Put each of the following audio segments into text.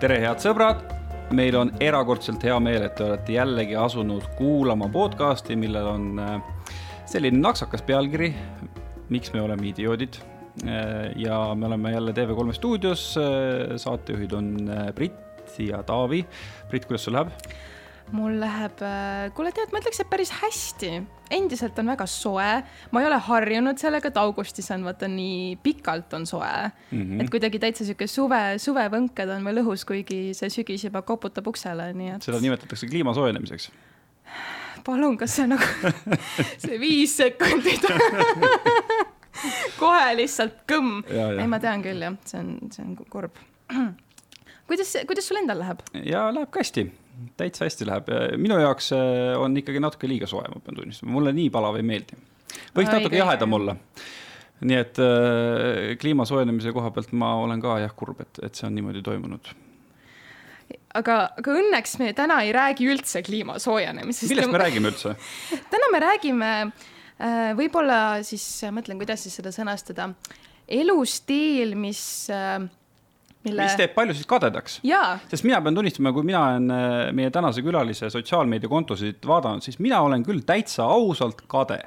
tere, head sõbrad! meil on erakordselt hea meel, et te olete jällegi asunud kuulama podcasti, millel on äh, selline naksakas pealkiri. miks me oleme idioodid? Äh, ja me oleme jälle TV3 stuudios. Äh, saatejuhid on Brit ja Taavi. Brit, kuidas sul läheb? Mul läheb, äh, kuule tead, ma ütleks, et päris hästi. endiselt on väga soe, ma ei ole harjunud sellega, et augustis on vaata nii pikalt on soe mm. -hmm. et kuidagi täitsa sihuke suve, suvevõnked on veel õhus, kuigi see sügis juba koputab uksele, nii et. seda nimetatakse kliima soojenemiseks. palun, kas see nagu see viis sekundit kohe lihtsalt kõmm. ei, ma tean küll jah, see on, see on kurb kuidas, kuidas sul endal läheb? ja läheb ka hästi täitsa hästi läheb, minu jaoks äh, on ikkagi natuke liiga soe, ma pean tunnistama, mulle nii palav ei meeldi. võiks natuke jahedam olla. nii et äh, kliima soojenemise koha pealt ma olen ka jah kurb, et, et see on niimoodi toimunud aga, aga õnneks me täna ei räägi üldse kliima soojenemisest. millest me räägime üldse? täna me räägime äh, võib-olla siis, mõtlen, kuidas siis seda sõnastada, elustiil, mis äh, mille... mis teeb paljusid kadedaks. sest mina pean tunnistama, kui mina olen äh, meie tänase külalise sotsiaalmeediakontosid vaadanud, siis mina olen küll täitsa ausalt kade.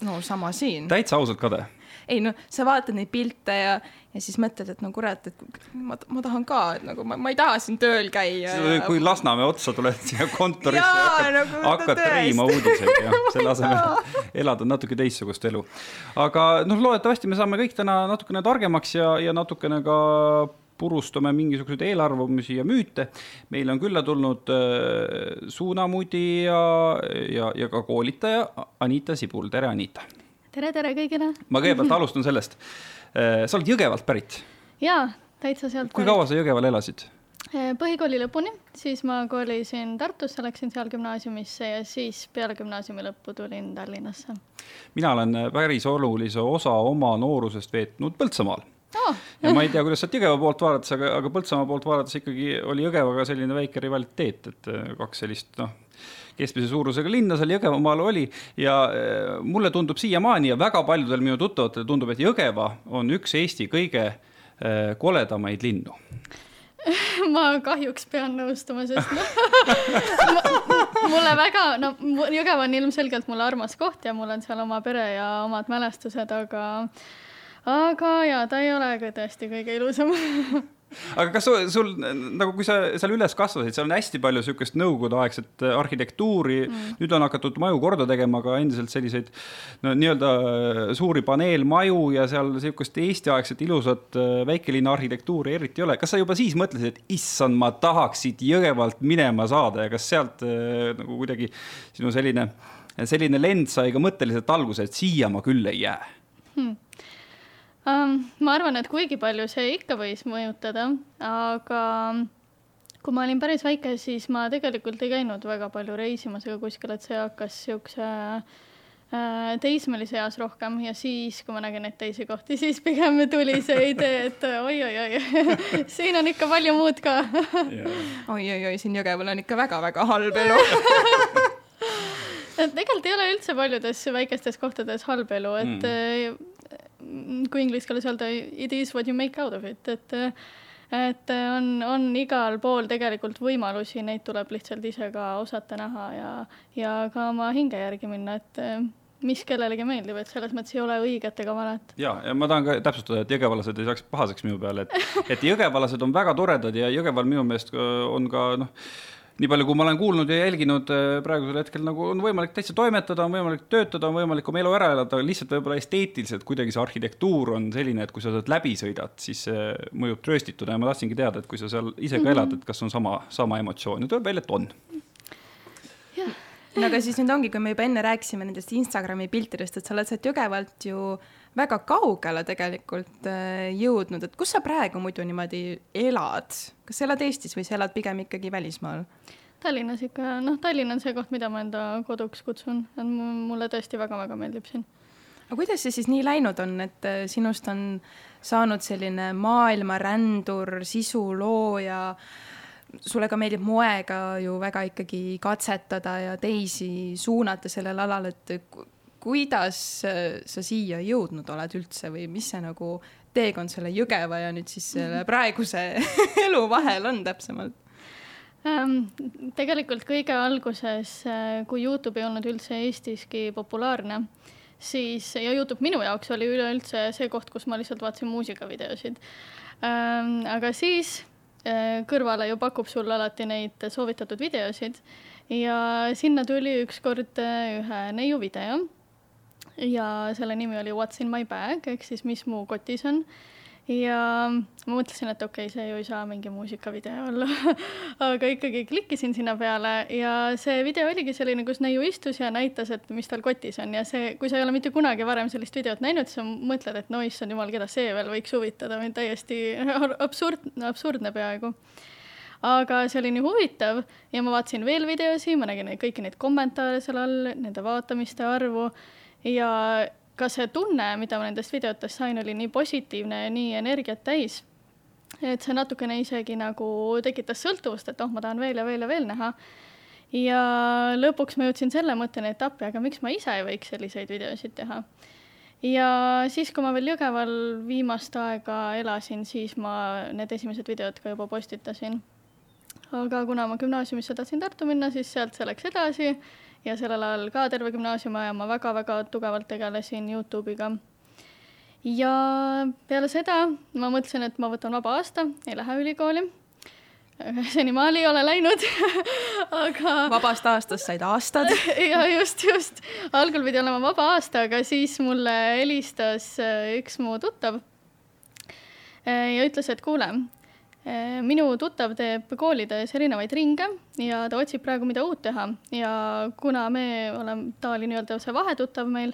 no sama siin. täitsa ausalt kade. ei no sa vaatad neid pilte ja, ja siis mõtled, et no kurat, et ma, ma tahan ka, et nagu ma, ma ei taha siin tööl käia. kui ja... Lasnamäe otsa tuled siia kontorisse ja hakkad, nagu, hakkad treima uudiseid ja selle asemel elada natuke teistsugust elu. aga noh, loodetavasti me saame kõik täna natukene targemaks ja, ja natukene ka purustame mingisuguseid eelarvamusi ja müüte. meile on külla tulnud äh, suunamudi ja, ja, ja ka koolitaja Anita Sibul, tere Anita. tere, tere kõigile. ma kõigepealt alustan sellest. Äh, sa oled Jõgevalt pärit? jaa, täitsa sealt. kui kaua sa Jõgeval elasid? Äh, põhikooli lõpuni, siis ma kolisin Tartusse, läksin seal gümnaasiumisse ja siis peale gümnaasiumi lõppu tulin Tallinnasse. mina olen päris olulise osa oma noorusest veetnud Põltsamaal oh. ja ma ei tea, kuidas sealt Jõgeva poolt vaadates, aga, aga Põltsamaa poolt vaadates ikkagi oli Jõgevaga selline väike rivaliteet, et äh, kaks sellist noh, keskmise suurusega linna seal Jõgevamaal oli ja äh, mulle tundub siiamaani ja väga paljudel minu tuttavatel tundub, et Jõgeva on üks Eesti kõige äh, koledamaid linnu ma kahjuks pean nõustuma, sest noh mulle väga, no Jõgeva on ilmselgelt mulle armas koht ja mul on seal oma pere ja omad mälestused, aga aga jaa, ta ei ole ka tõesti kõige ilusam aga kas sul, sul nagu, kui sa seal üles kasvasid, seal on hästi palju sihukest nõukogudeaegset äh, arhitektuuri mm., nüüd on hakatud maju korda tegema, aga endiselt selliseid no nii-öelda äh, suuri paneelmaju ja seal sihukest Eesti-aegset ilusat äh, väikelinna arhitektuuri eriti ei ole. kas sa juba siis mõtlesid, et issand, ma tahaks siit Jõgevalt minema saada ja kas sealt nagu kuidagi sinu selline, selline lend sai ka mõtteliselt alguse, et siia ma küll ei jää hmm.? Ma arvan, et kuigi palju see ikka võis mõjutada, aga kui ma olin päris väike, siis ma tegelikult ei käinud väga palju reisimas ega kuskil, et see hakkas siukse äh, teismelise eas rohkem ja siis, kui ma nägin neid teisi kohti, siis pigem tuli see idee, et oi-oi-oi, siin on ikka palju muud ka. Oi-oi-oi, siin Jõgeval on ikka väga-väga halb elu. Et tegelikult ei ole üldse paljudes väikestes kohtades halb elu, et mm kui inglise keeles öelda, it is what you make out of it, et et on, on igal pool tegelikult võimalusi, neid tuleb lihtsalt ise ka osata näha ja, ja ka oma hinge järgi minna, et mis kellelegi meeldib, et selles mõttes ei ole õiget ega valet. ja, ja ma tahan ka täpsustada, et jõgevalased ei saaks pahaseks minu peale, et, et jõgevalased on väga toredad ja Jõgeval minu meelest on ka noh nii palju, kui ma olen kuulnud ja jälginud äh, praegusel hetkel nagu on võimalik täitsa toimetada, on võimalik töötada, on võimalik oma elu ära elada, lihtsalt võib-olla esteetiliselt kuidagi see arhitektuur on selline, et kui sa sealt läbi sõidad, siis see mõjub trööstituda ja ma tahtsingi teada, et kui sa seal ise ka elad, et kas on sama, sama emotsioon. Ja tuleb välja, et on. no aga siis nüüd ongi, kui me juba enne rääkisime nendest Instagrami piltidest, et sa oled sealt Jõgevalt ju väga kaugele tegelikult äh, jõudnud, et kus sa praegu muidu niimoodi elad, kas sa elad Eestis või sa elad pigem ikkagi välismaal? Tallinnas ikka, noh, Tallinn on see koht, mida ma enda koduks kutsun, et mulle tõesti väga-väga meeldib siin. aga kuidas see siis nii läinud on, et äh, sinust on saanud selline maailmarändur, sisulooja, sulle ka meeldib moega ju väga ikkagi katsetada ja teisi suunata sellel alal, et kuidas sa siia jõudnud oled üldse või mis see nagu teekond selle Jõgeva ja nüüd siis selle praeguse elu vahel on täpsemalt? ähm,? tegelikult kõige alguses, äh, kui Youtube ei olnud üldse Eestiski populaarne, siis ja Youtube minu jaoks oli üleüldse see koht, kus ma lihtsalt vaatasin muusikavideosid ähm,. aga siis äh, kõrvale ju pakub sulle alati neid soovitatud videosid ja sinna tuli ükskord äh, ühe neiu video ja selle nimi oli What's in my bag ehk siis mis mu kotis on. Ja ma mõtlesin, et okei okay,, see ju ei saa mingi muusikavideo olla. Aga ikkagi klikkisin sinna peale ja see video oligi selline, kus neiu istus ja näitas, et mis tal kotis on. Ja see, kui sa ei ole mitte kunagi varem sellist videot näinud, siis sa mõtled, et no issand jumal, keda see veel võiks huvitada. Või täiesti absurd, absurdne peaaegu. Aga see oli nii huvitav ja ma vaatasin veel videosi, ma nägin kõiki neid kommentaare seal all, nende vaatamiste arvu ja ka see tunne, mida ma nendest videotest sain, oli nii positiivne ja nii energiat täis, et see natukene isegi nagu tekitas sõltuvust, et oh, ma tahan veel ja veel ja veel näha. ja lõpuks ma jõudsin selle mõtteni, et appi, aga miks ma ise ei võiks selliseid videosid teha. ja siis, kui ma veel Jõgeval viimast aega elasin, siis ma need esimesed videod ka juba postitasin. aga kuna ma gümnaasiumisse tahtsin Tartu minna, siis sealt see läks edasi ja sellel ajal ka terve gümnaasiumiaja ma väga-väga tugevalt tegelesin Youtube'iga. ja peale seda ma mõtlesin, et ma võtan vaba aasta, ei lähe ülikooli. senimaani ei ole läinud aga. vabast aastast said aastad ja just, just. algul pidi olema vaba aasta, aga siis mulle helistas äh, üks mu tuttav äh, ja ütles, et kuule minu tuttav teeb koolides erinevaid ringe ja ta otsib praegu, mida uut teha ja kuna me oleme, ta oli nii-öelda see vahetuttav meil,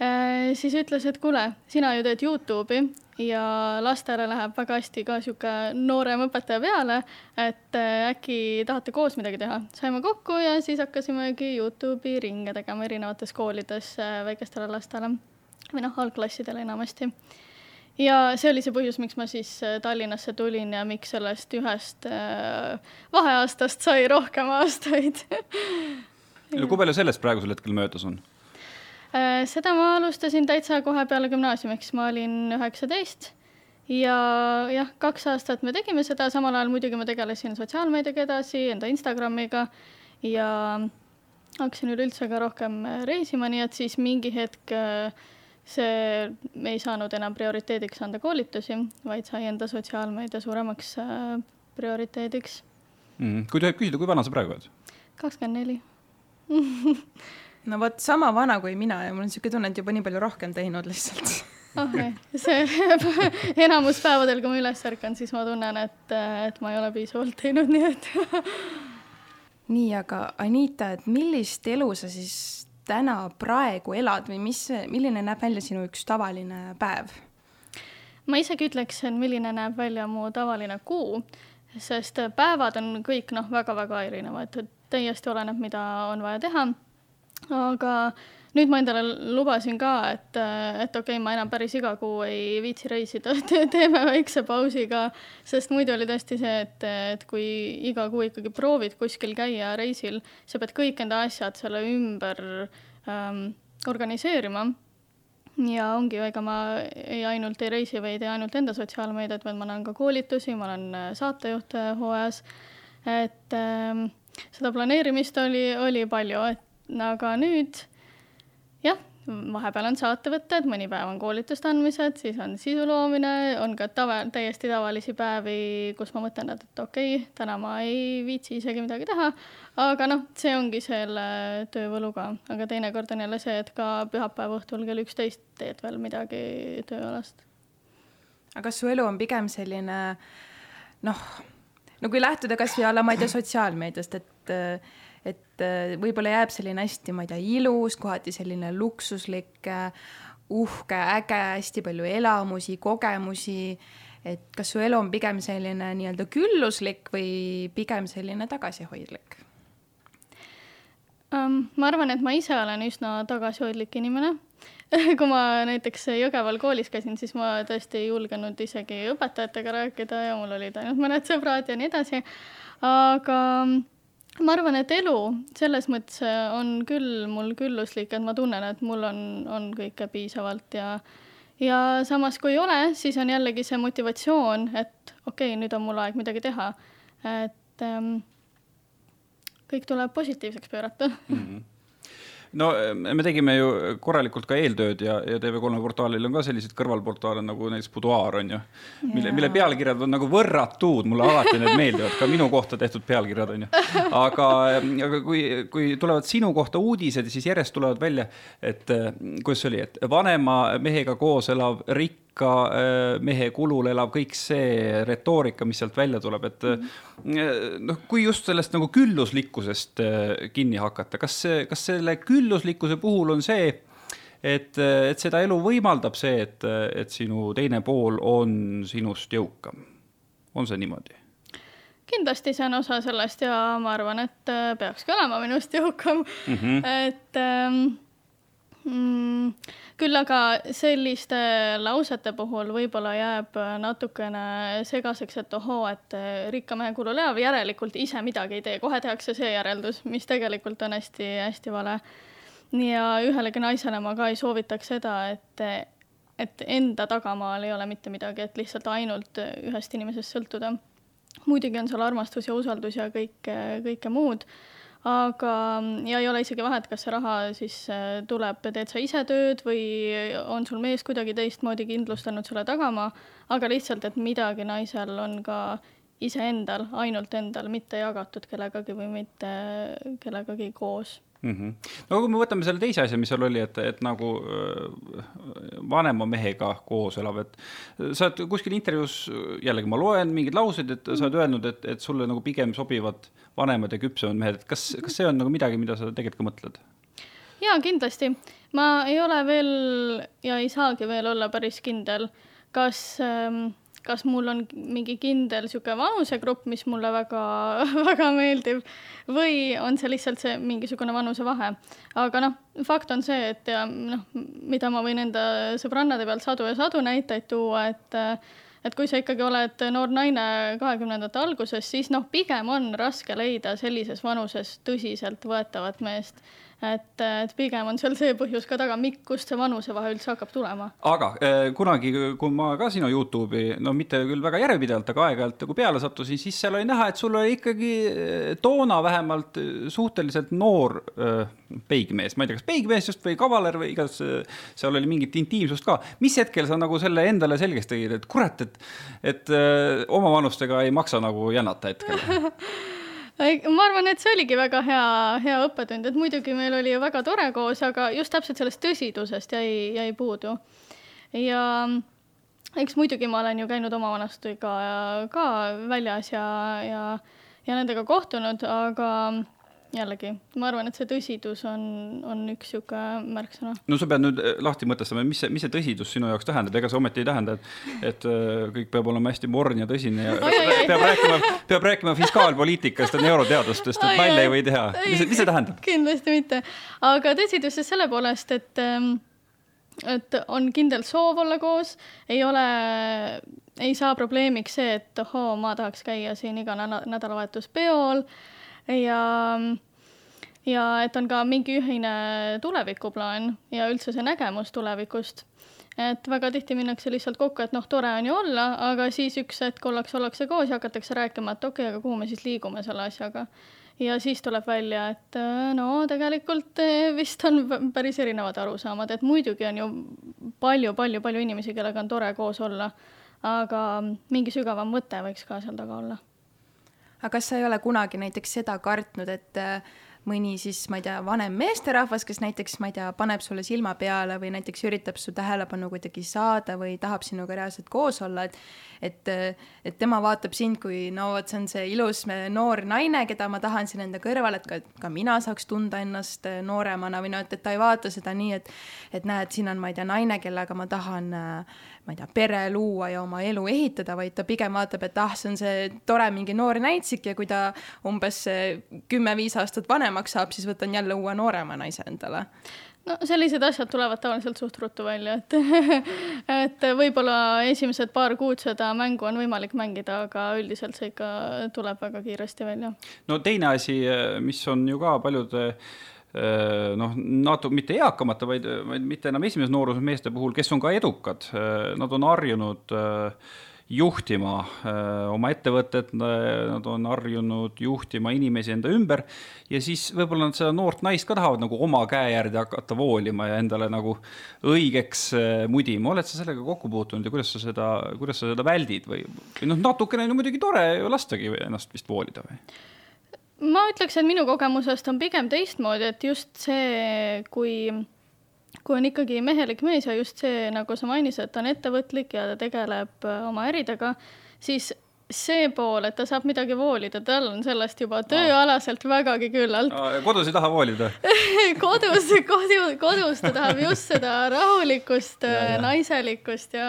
eh, siis ütles, et kuule, sina ju teed Youtube'i ja lastele läheb väga hästi ka sihuke noorem õpetaja peale, et eh, äkki tahate koos midagi teha. saime kokku ja siis hakkasimegi Youtube'i ringe tegema erinevates koolides väikestele lastele või noh, algklassidele enamasti ja see oli see põhjus, miks ma siis äh, Tallinnasse tulin ja miks sellest ühest äh, vaheaastast sai rohkem aastaid. No kui palju sellest praegusel hetkel möödas on? Äh, seda ma alustasin täitsa kohe peale gümnaasiumiks, ma olin üheksateist ja jah, kaks aastat me tegime seda, samal ajal muidugi ma tegelesin sotsiaalmeediaga edasi, enda Instagramiga ja hakkasin üleüldse ka rohkem reisima, nii et siis mingi hetk äh, see, me ei saanud enam prioriteediks anda koolitusi, vaid sai enda sotsiaalmeedia suuremaks äh, prioriteediks mm.. kui tohib küsida, kui vana sa praegu oled? kakskümmend neli. no vot, sama vana kui mina ja mul on niisugune tunne, et juba nii palju rohkem teinud lihtsalt okei okay., see enamus päevadel, kui ma üles ärkan, siis ma tunnen, et, et ma ei ole piisavalt teinud, nii et nii, aga Anita, et millist elu sa siis täna praegu elad või mis, milline näeb välja sinu üks tavaline päev? ma isegi ütleks, et milline näeb välja mu tavaline kuu, sest päevad on kõik noh, väga-väga erinevad, täiesti oleneb, mida on vaja teha. aga nüüd ma endale lubasin ka, et, et okei okay,, ma enam päris iga kuu ei viitsi reisida teeme väikse pausi ka, sest muidu oli tõesti see, et, et kui iga kuu ikkagi proovid kuskil käia reisil, sa pead kõik enda asjad selle ümber ähm, organiseerima. ja ongi ju, ega ma ei ainult ei reisi või ei tee ainult enda sotsiaalmeediat, vaid ma annan ka koolitusi, ma olen saatejuht hooajas, et ähm, seda planeerimist oli, oli palju, et aga nüüd jah, vahepeal on saatevõtted, mõni päev on koolituste andmised, siis on sisu loomine, on ka tava, täiesti tavalisi päevi, kus ma mõtlen, et, et okei okay,, täna ma ei viitsi isegi midagi teha, aga noh, see ongi selle töövõlu ka, aga teinekord on jälle see, et ka pühapäeva õhtul kell üksteist teed veel midagi tööalast. aga kas su elu on pigem selline noh, no kui lähtuda kasvõi alla, ma ei tea, sotsiaalmeediast, et et äh, võib-olla jääb selline hästi, ma ei tea, ilus, kohati selline luksuslik, äh, uhke, äge, hästi palju elamusi, kogemusi. et kas su elu on pigem selline nii-öelda külluslik või pigem selline tagasihoidlik um,? ma arvan, et ma ise olen üsna tagasihoidlik inimene kui ma näiteks Jõgeval koolis käisin, siis ma tõesti ei julgenud isegi õpetajatega rääkida ja mul olid ainult mõned sõbrad ja nii edasi. aga ma arvan, et elu selles mõttes on küll mul külluslik, et ma tunnen, et mul on, on kõike piisavalt ja ja samas, kui ei ole, siis on jällegi see motivatsioon, et okei okay,, nüüd on mul aeg midagi teha. et ähm, kõik tuleb positiivseks pöörata mm. -hmm no me tegime ju korralikult ka eeltööd ja, ja TV3 portaalil on ka selliseid kõrvalportaale nagu näiteks Boudoir on ju, mille, mille pealkirjad on nagu võrratud, mulle alati need meeldivad, ka minu kohta tehtud pealkirjad on ju. aga, aga kui, kui tulevad sinu kohta uudised, siis järjest tulevad välja, et kuidas see oli, et vanema mehega koos elav rikk rikka äh, mehe kulul elab kõik see retoorika, mis sealt välja tuleb, et -hmm. noh, kui just sellest nagu külluslikkusest äh, kinni hakata, kas kas selle külluslikkuse puhul on see, et, et seda elu võimaldab see, et, et sinu teine pool on sinust jõukam, on see niimoodi? kindlasti see on osa sellest ja ma arvan, et peakski olema minust jõukam mm, -hmm. et ähm, mm, küll aga selliste lausete puhul võib-olla jääb natukene segaseks, et ohoo, et rikka mehe kulul elav, järelikult ise midagi ei tee, kohe tehakse see järeldus, mis tegelikult on hästi-hästi vale. ja ühelegi naisele ma ka ei soovitaks seda, et, et enda tagamaal ei ole mitte midagi, et lihtsalt ainult ühest inimesest sõltuda. muidugi on seal armastus ja usaldus ja kõike, kõike muud aga, ja ei ole isegi vahet, kas see raha siis äh, tuleb, teed sa ise tööd või on sul mees kuidagi teistmoodi kindlustanud sulle tagama, aga lihtsalt, et midagi naisel on ka iseendal, ainult endal, mitte jagatud kellegagi või mitte kellegagi koos mm. -hmm. no kui me võtame selle teise asja, mis seal oli, et, et nagu äh, vanema mehega koos elav, et sa oled kuskil intervjuus, jällegi ma loen mingeid lauseid, et sa oled öelnud, et, et sulle nagu pigem sobivad vanemad ja küpsemad mehed, et kas, kas see on nagu midagi, mida sa tegelikult ka mõtled? jaa, kindlasti. ma ei ole veel ja ei saagi veel olla päris kindel, kas ähm, kas mul on mingi kindel niisugune vanusegrupp, mis mulle väga, väga meeldib või on see lihtsalt see mingisugune vanusevahe. aga noh, fakt on see, et ja noh, mida ma võin enda sõbrannade pealt sadu ja sadu näiteid tuua, et et kui sa ikkagi oled noor naine kahekümnendate alguses, siis noh, pigem on raske leida sellises vanuses tõsiseltvõetavat meest et, et pigem on seal see põhjus ka taga, kust see vanusevahe üldse hakkab tulema. aga eh, kunagi, kui ma ka sinu Youtube'i, no mitte küll väga järjepidevalt, aga aeg-ajalt nagu peale sattusin, siis seal oli näha, et sul oli ikkagi eh, toona vähemalt eh, suhteliselt noor peigmees, ma ei tea, kas peigmees just või kavaler või igas, seal oli mingit intiimsust ka. mis hetkel sa nagu selle endale selgeks tegid, et kurat, et, et öö, oma vanustega ei maksa nagu jänata hetkel ma arvan, et see oligi väga hea, hea õppetund, et muidugi meil oli ju väga tore koos, aga just täpselt sellest tõsidusest jäi, jäi puudu. ja eks muidugi ma olen ju käinud oma vanastega ka väljas ja, ja, ja nendega kohtunud, aga jällegi, ma arvan, et see tõsidus on, on üks niisugune märksõna. no sa pead nüüd eh, lahti mõtestama, mis see, mis see tõsidus sinu jaoks tähendab, ega see ometi ei tähenda, et, et eh, kõik peab olema hästi morn ja tõsine ja ai, ai, peab rääkima, peab rääkima fiskaalpoliitikast ja neuroteadustest, et nalja ei või teha. mis, mis see tähendab? kindlasti mitte, aga tõsidus siis selle poolest, et ehm, et on kindel soov olla koos, ei ole, ei saa probleemiks see, et ohoo, ma tahaks käia siin iga nädalavahetus peol ja ja et on ka mingi ühine tulevikuplaan ja üldse see nägemus tulevikust. et väga tihti minnakse lihtsalt kokku, et noh, tore on ju olla, aga siis üks hetk ollakse, ollakse koos ja hakatakse rääkima, et okei okay,, aga kuhu me siis liigume selle asjaga. ja siis tuleb välja, et no tegelikult eh, vist on päris erinevad arusaamad, et muidugi on ju palju-palju-palju inimesi, kellega on tore koos olla, aga mingi sügavam mõte võiks ka seal taga olla aga kas sa ei ole kunagi näiteks seda kartnud, et äh, mõni siis, ma ei tea, vanem meesterahvas, kes näiteks, ma ei tea, paneb sulle silma peale või näiteks üritab su tähelepanu kuidagi saada või tahab sinuga reaalselt koos olla, et et, et tema vaatab sind kui no vot, see on see ilus noor naine, keda ma tahan siin enda kõrval, et ka, ka mina saaks tunda ennast äh, nooremana. või no et, et ta ei vaata seda nii, et et näed, siin on, ma ei tea, naine, kellega ma tahan äh, ma ei tea, pere luua ja oma elu ehitada, vaid ta pigem vaatab, et ah, see on see tore mingi noor näitsik ja kui ta umbes kümme-viis aastat vanemaks saab, siis võtan jälle uue noorema naise endale no sellised asjad tulevad tavaliselt suht ruttu välja, et et võib-olla esimesed paar kuud seda mängu on võimalik mängida, aga üldiselt see ikka tuleb väga kiiresti välja. no teine asi, mis on ju ka paljude eh, noh, natuke mitte eakamate, vaid, vaid mitte enam esimeses nooruses meeste puhul, kes on ka edukad, nad on harjunud juhtima oma ettevõtet, nad on harjunud juhtima inimesi enda ümber ja siis võib-olla nad seda noort naist ka tahavad nagu oma käe järgi hakata voolima ja endale nagu õigeks mudima. oled sa sellega kokku puutunud ja kuidas sa seda, kuidas sa seda väldid või, või noh, natukene on ju muidugi tore lastagi ennast vist voolida või? Ma ütleks, et minu kogemusest on pigem teistmoodi, et just see, kui kui on ikkagi mehelik mees ja just see, nagu sa mainisid, et ta on ettevõtlik ja ta tegeleb äh, oma äridega, siis see pool, et ta saab midagi voolida, tal on sellest juba tööalaselt vägagi küllalt. kodus ei taha voolida? Kodus, kodu, kodus ta tahab just seda rahulikkust, naiselikkust ja,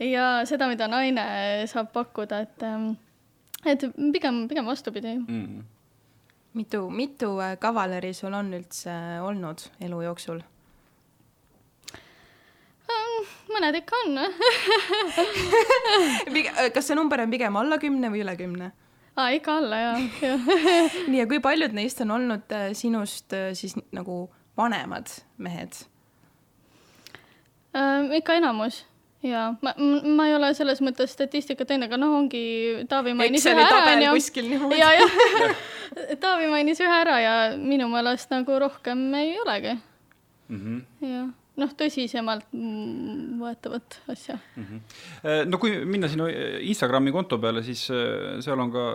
ja seda, mida naine saab pakkuda, et, ähm, et pigem, pigem vastupidi. Mm.. Mitu, mitu äh, kavaleri sul on üldse olnud elu jooksul? mõned ikka on kas see number on pigem alla kümne või üle kümne? aa, ikka alla ja, ja. nii, ja kui paljud neist on olnud äh, sinust äh, siis nagu vanemad mehed äh,? ikka enamus ja ma, ma ei ole selles mõttes statistikat teinud, aga noh, ongi Taavi mainis Exceli ühe ära. niimoodi. ja, ja Taavi mainis ühe ära ja minu meelest nagu rohkem ei olegi mm. -hmm. jah noh, tõsisemalt võetavat asja mm. -hmm. no kui minna sinu Instagrami konto peale, siis äh, seal on ka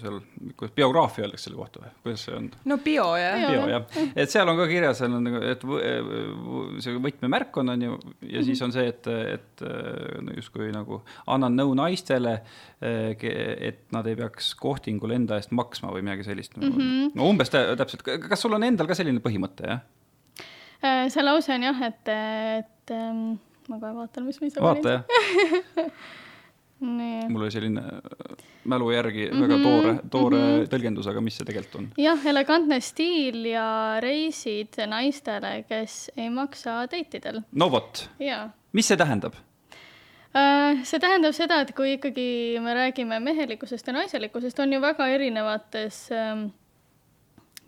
seal, kuidas biograafia öeldakse selle kohta või kuidas see on? no bio jah. bio jah, et seal on ka kirjas, seal on nagu, et see võtmemärk on, on ju, ja mm -hmm. siis on see, et, et no justkui nagu annan nõu naistele, et nad ei peaks kohtingul enda eest maksma või midagi sellist mm. -hmm. no umbes täpselt, kas sul on endal ka selline põhimõte, jah? Äh, see lause on jah, et, et ähm, ma kohe vaatan, mis ma ise vaata jah mul oli selline äh, mälu järgi mm -hmm, väga toore, toore mm -hmm. tõlgendus, aga mis see tegelikult on? jah, elegantne stiil ja reisid naistele, kes ei maksa date idel. no vot, mis see tähendab? Äh, see tähendab seda, et kui ikkagi me räägime mehelikkusest ja naiselikkusest, on ju väga erinevates ähm,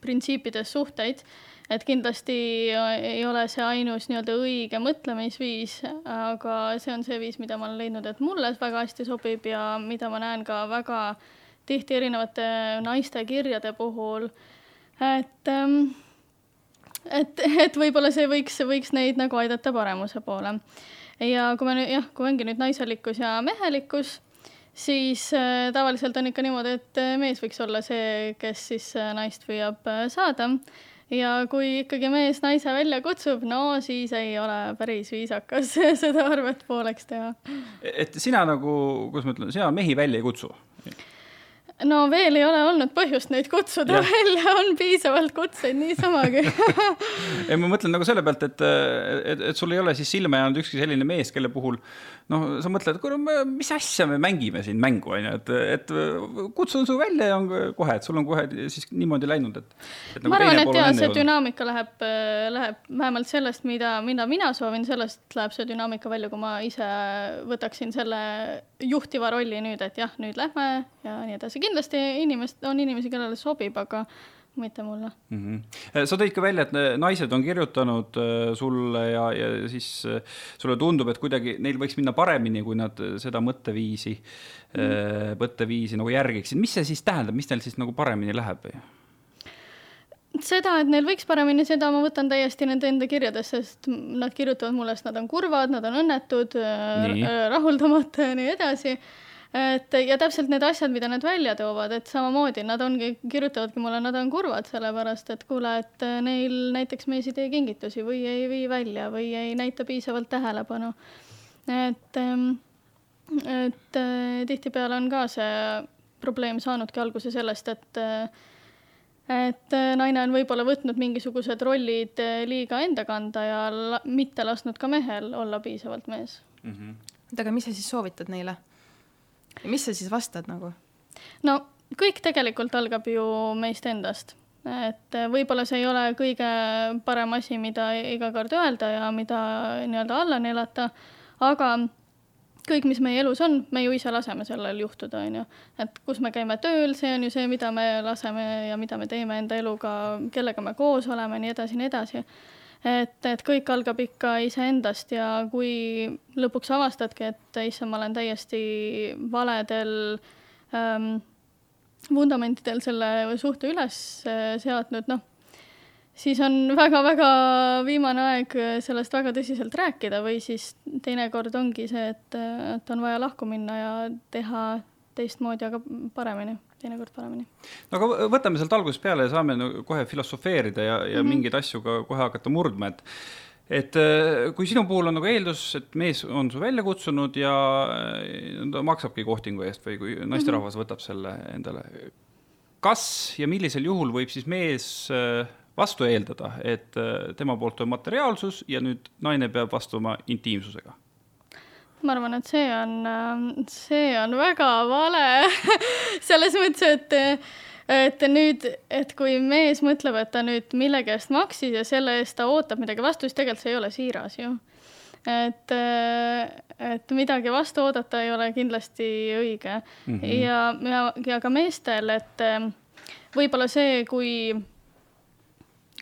printsiipides suhteid et kindlasti ei ole see ainus nii-öelda õige mõtlemisviis, aga see on see viis, mida ma olen leidnud, et mulle väga hästi sobib ja mida ma näen ka väga tihti erinevate naiste kirjade puhul, et ähm, et, et võib-olla see võiks, võiks neid nagu aidata paremuse poole. ja kui me nüüd jah, kui ongi nüüd naiselikkus ja mehelikkus, siis äh, tavaliselt on ikka niimoodi, et mees võiks olla see, kes siis äh, naist püüab äh, saada ja kui ikkagi mees naise välja kutsub, no siis ei ole päris viisakas seda arvet pooleks teha. et sina nagu, kuidas ma ütlen, sina mehi välja ei kutsu? No veel ei ole olnud põhjust neid kutsuda ja. välja, on piisavalt kutseid niisamagi ei, ma mõtlen nagu selle pealt, et, et, et sul ei ole siis silma jäänud ükski selline mees, kelle puhul noh, sa mõtled, kuule, mis asja me mängime siin mängu, on ju, et, et kutsun su välja ja on kohe, et sul on kohe siis niimoodi läinud, et, et. Nagu ma arvan, et jaa, see dünaamika läheb, läheb vähemalt sellest, mida, mida mina soovin, sellest läheb see dünaamika välja, kui ma ise võtaksin selle juhtiva rolli nüüd, et jah, nüüd lähme ja nii edasi kindlasti inimest, on inimesi, kellele sobib, aga mitte mulle mm. -hmm. sa tõid ka välja, et naised on kirjutanud äh, sulle ja, ja siis äh, sulle tundub, et kuidagi neil võiks minna paremini, kui nad seda mõtteviisi mm, -hmm. mõtteviisi nagu järgiksid. mis see siis tähendab, mis neil siis nagu paremini läheb? seda, et neil võiks paremini, seda ma võtan täiesti nende enda kirjadest, sest nad kirjutavad mulle, et nad on kurvad, nad on õnnetud, rahuldamatud ja nii edasi et ja täpselt need asjad, mida nad välja toovad, et samamoodi nad ongi, kirjutavadki mulle, nad on kurvad, sellepärast et kuule, et neil näiteks mees ei tee kingitusi või ei vii välja või ei näita piisavalt tähelepanu. et, ehm, et eh, tihtipeale on ka see probleem saanudki alguse sellest, et et naine on võib-olla võtnud mingisugused rollid liiga enda kanda ja la mitte lasknud ka mehel olla piisavalt mees mm. -hmm. oota, aga mis sa siis soovitad neile? Mis sa siis vastad nagu? no kõik tegelikult algab ju meist endast, et võib-olla see ei ole kõige parem asi, mida iga kord öelda ja mida nii-öelda alla neelata, aga kõik, mis meie elus on, me ju ise laseme sellel juhtuda, on ju. et kus me käime tööl, see on ju see, mida me laseme ja mida me teeme enda eluga, kellega me koos oleme, nii edasi, nii edasi. Et, et kõik algab ikka iseendast ja kui lõpuks avastadki, et issand, ma olen täiesti valedel ähm, vundamentidel selle suhte üles äh, seadnud, noh siis on väga-väga viimane aeg sellest väga tõsiselt rääkida või siis teinekord ongi see, et, et on vaja lahku minna ja teha teistmoodi, aga paremini, teinekord paremini. no aga võtame sealt algusest peale ja saame no, kohe filosofeerida ja, ja mm -hmm. mingeid asju ka kohe hakata murdma, et et äh, kui sinu puhul on nagu eeldus, et mees on su välja kutsunud ja äh, ta maksabki kohtingu eest või kui naisterahvas mm -hmm. võtab selle endale, kas ja millisel juhul võib siis mees äh, vastu eeldada, et tema poolt on materiaalsus ja nüüd naine peab vastuma intiimsusega? Ma arvan, et see on, see on väga vale selles mõttes, et et nüüd, et kui mees mõtleb, et ta nüüd millegi eest maksis ja selle eest ta ootab midagi vastu, siis tegelikult see ei ole siiras ju. et, et midagi vastu oodata ei ole kindlasti õige mm. -hmm. ja, ja, ja ka meestel, et võib-olla see, kui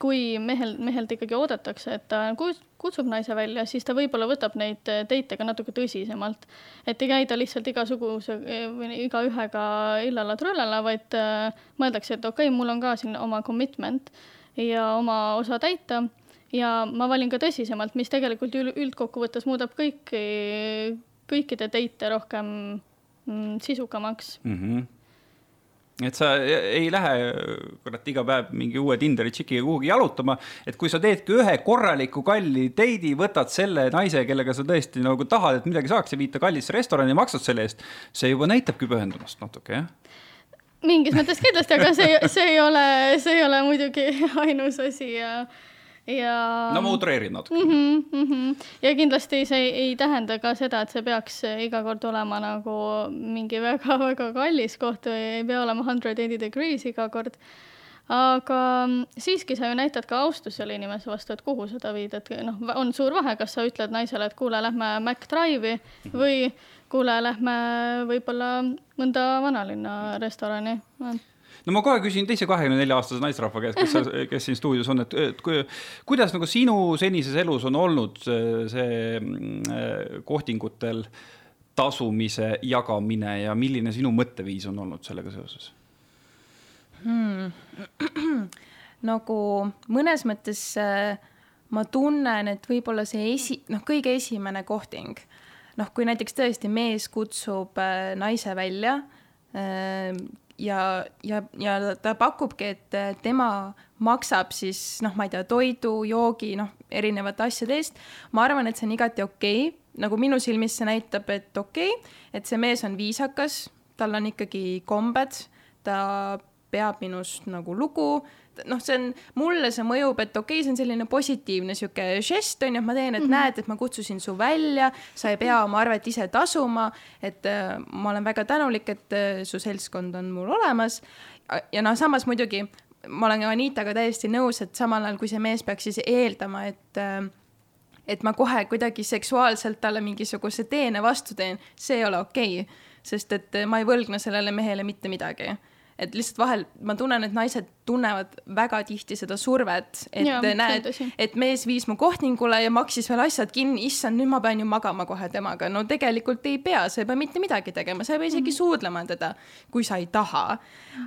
kui mehel, mehelt ikkagi oodatakse, et ta kutsub naise välja, siis ta võib-olla võtab neid teite ka natuke tõsisemalt. et ei käida lihtsalt igasuguse või igaühega illala-trullala, vaid äh, mõeldakse, et okei okay,, mul on ka siin oma commitment ja oma osa täita ja ma valin ka tõsisemalt, mis tegelikult üldkokkuvõttes muudab kõiki, kõikide teite rohkem mm, sisukamaks mm. -hmm et sa ei lähe, kurat, iga päev mingi uue Tinderi tšikiga kuhugi jalutama, et kui sa teedki ühe korraliku kalli date'i, võtad selle naise, kellega sa tõesti nagu tahad, et midagi saaks ja viid ta kallisse restorani ja maksad selle eest, see juba näitabki pühendumist natuke, jah? mingis mõttes kindlasti, aga see, see ei ole, see ei ole muidugi ainus asi ja ja. no ma utreerin natuke mm. -hmm, mm -hmm. ja kindlasti see ei, ei tähenda ka seda, et see peaks iga kord olema nagu mingi väga-väga kallis koht või ei pea olema hundred eighty degrees iga kord. aga siiski sa ju näitad ka austust selle inimese vastu, et kuhu sa ta viid, et noh, on suur vahe, kas sa ütled naisele, et kuule, lähme McDrive'i mhm. või kuule, lähme võib-olla mõnda vanalinna restorani no ma kohe küsin teise kahekümne nelja aastase naisrahva käest, kes, kes siin stuudios on, et, et kui, kuidas nagu sinu senises elus on olnud see, see mm, kohtingutel tasumise jagamine ja milline sinu mõtteviis on olnud sellega seoses hmm. nagu mõnes mõttes äh, ma tunnen, et võib-olla see esi, noh, kõige esimene kohting, noh, kui näiteks tõesti mees kutsub äh, naise välja äh, ja, ja, ja ta pakubki, et tema maksab siis noh, ma ei tea, toidu, joogi, noh, erinevate asjade eest. ma arvan, et see on igati okei okay., nagu minu silmis see näitab, et okei okay,, et see mees on viisakas, tal on ikkagi kombed, ta peab minust nagu lugu noh, see on, mulle see mõjub, et okei okay,, see on selline positiivne sihuke žest on ju, et ma teen, et mm -hmm. näed, et ma kutsusin su välja, sa ei pea oma arvet ise tasuma, et äh, ma olen väga tänulik, et äh, su seltskond on mul olemas. ja noh, samas muidugi ma olen Anitaga täiesti nõus, et samal ajal, kui see mees peaks siis eeldama, et äh, et ma kohe kuidagi seksuaalselt talle mingisuguse teene vastu teen, see ei ole okei okay,, sest et ma ei võlgna sellele mehele mitte midagi et lihtsalt vahel ma tunnen, et naised tunnevad väga tihti seda survet, et ja, näed, et mees viis mu kohtingule ja maksis veel asjad kinni, issand, nüüd ma pean ju magama kohe temaga. no tegelikult ei pea, sa ei pea mitte midagi tegema, sa ei pea isegi mm -hmm. suudlema teda, kui sa ei taha.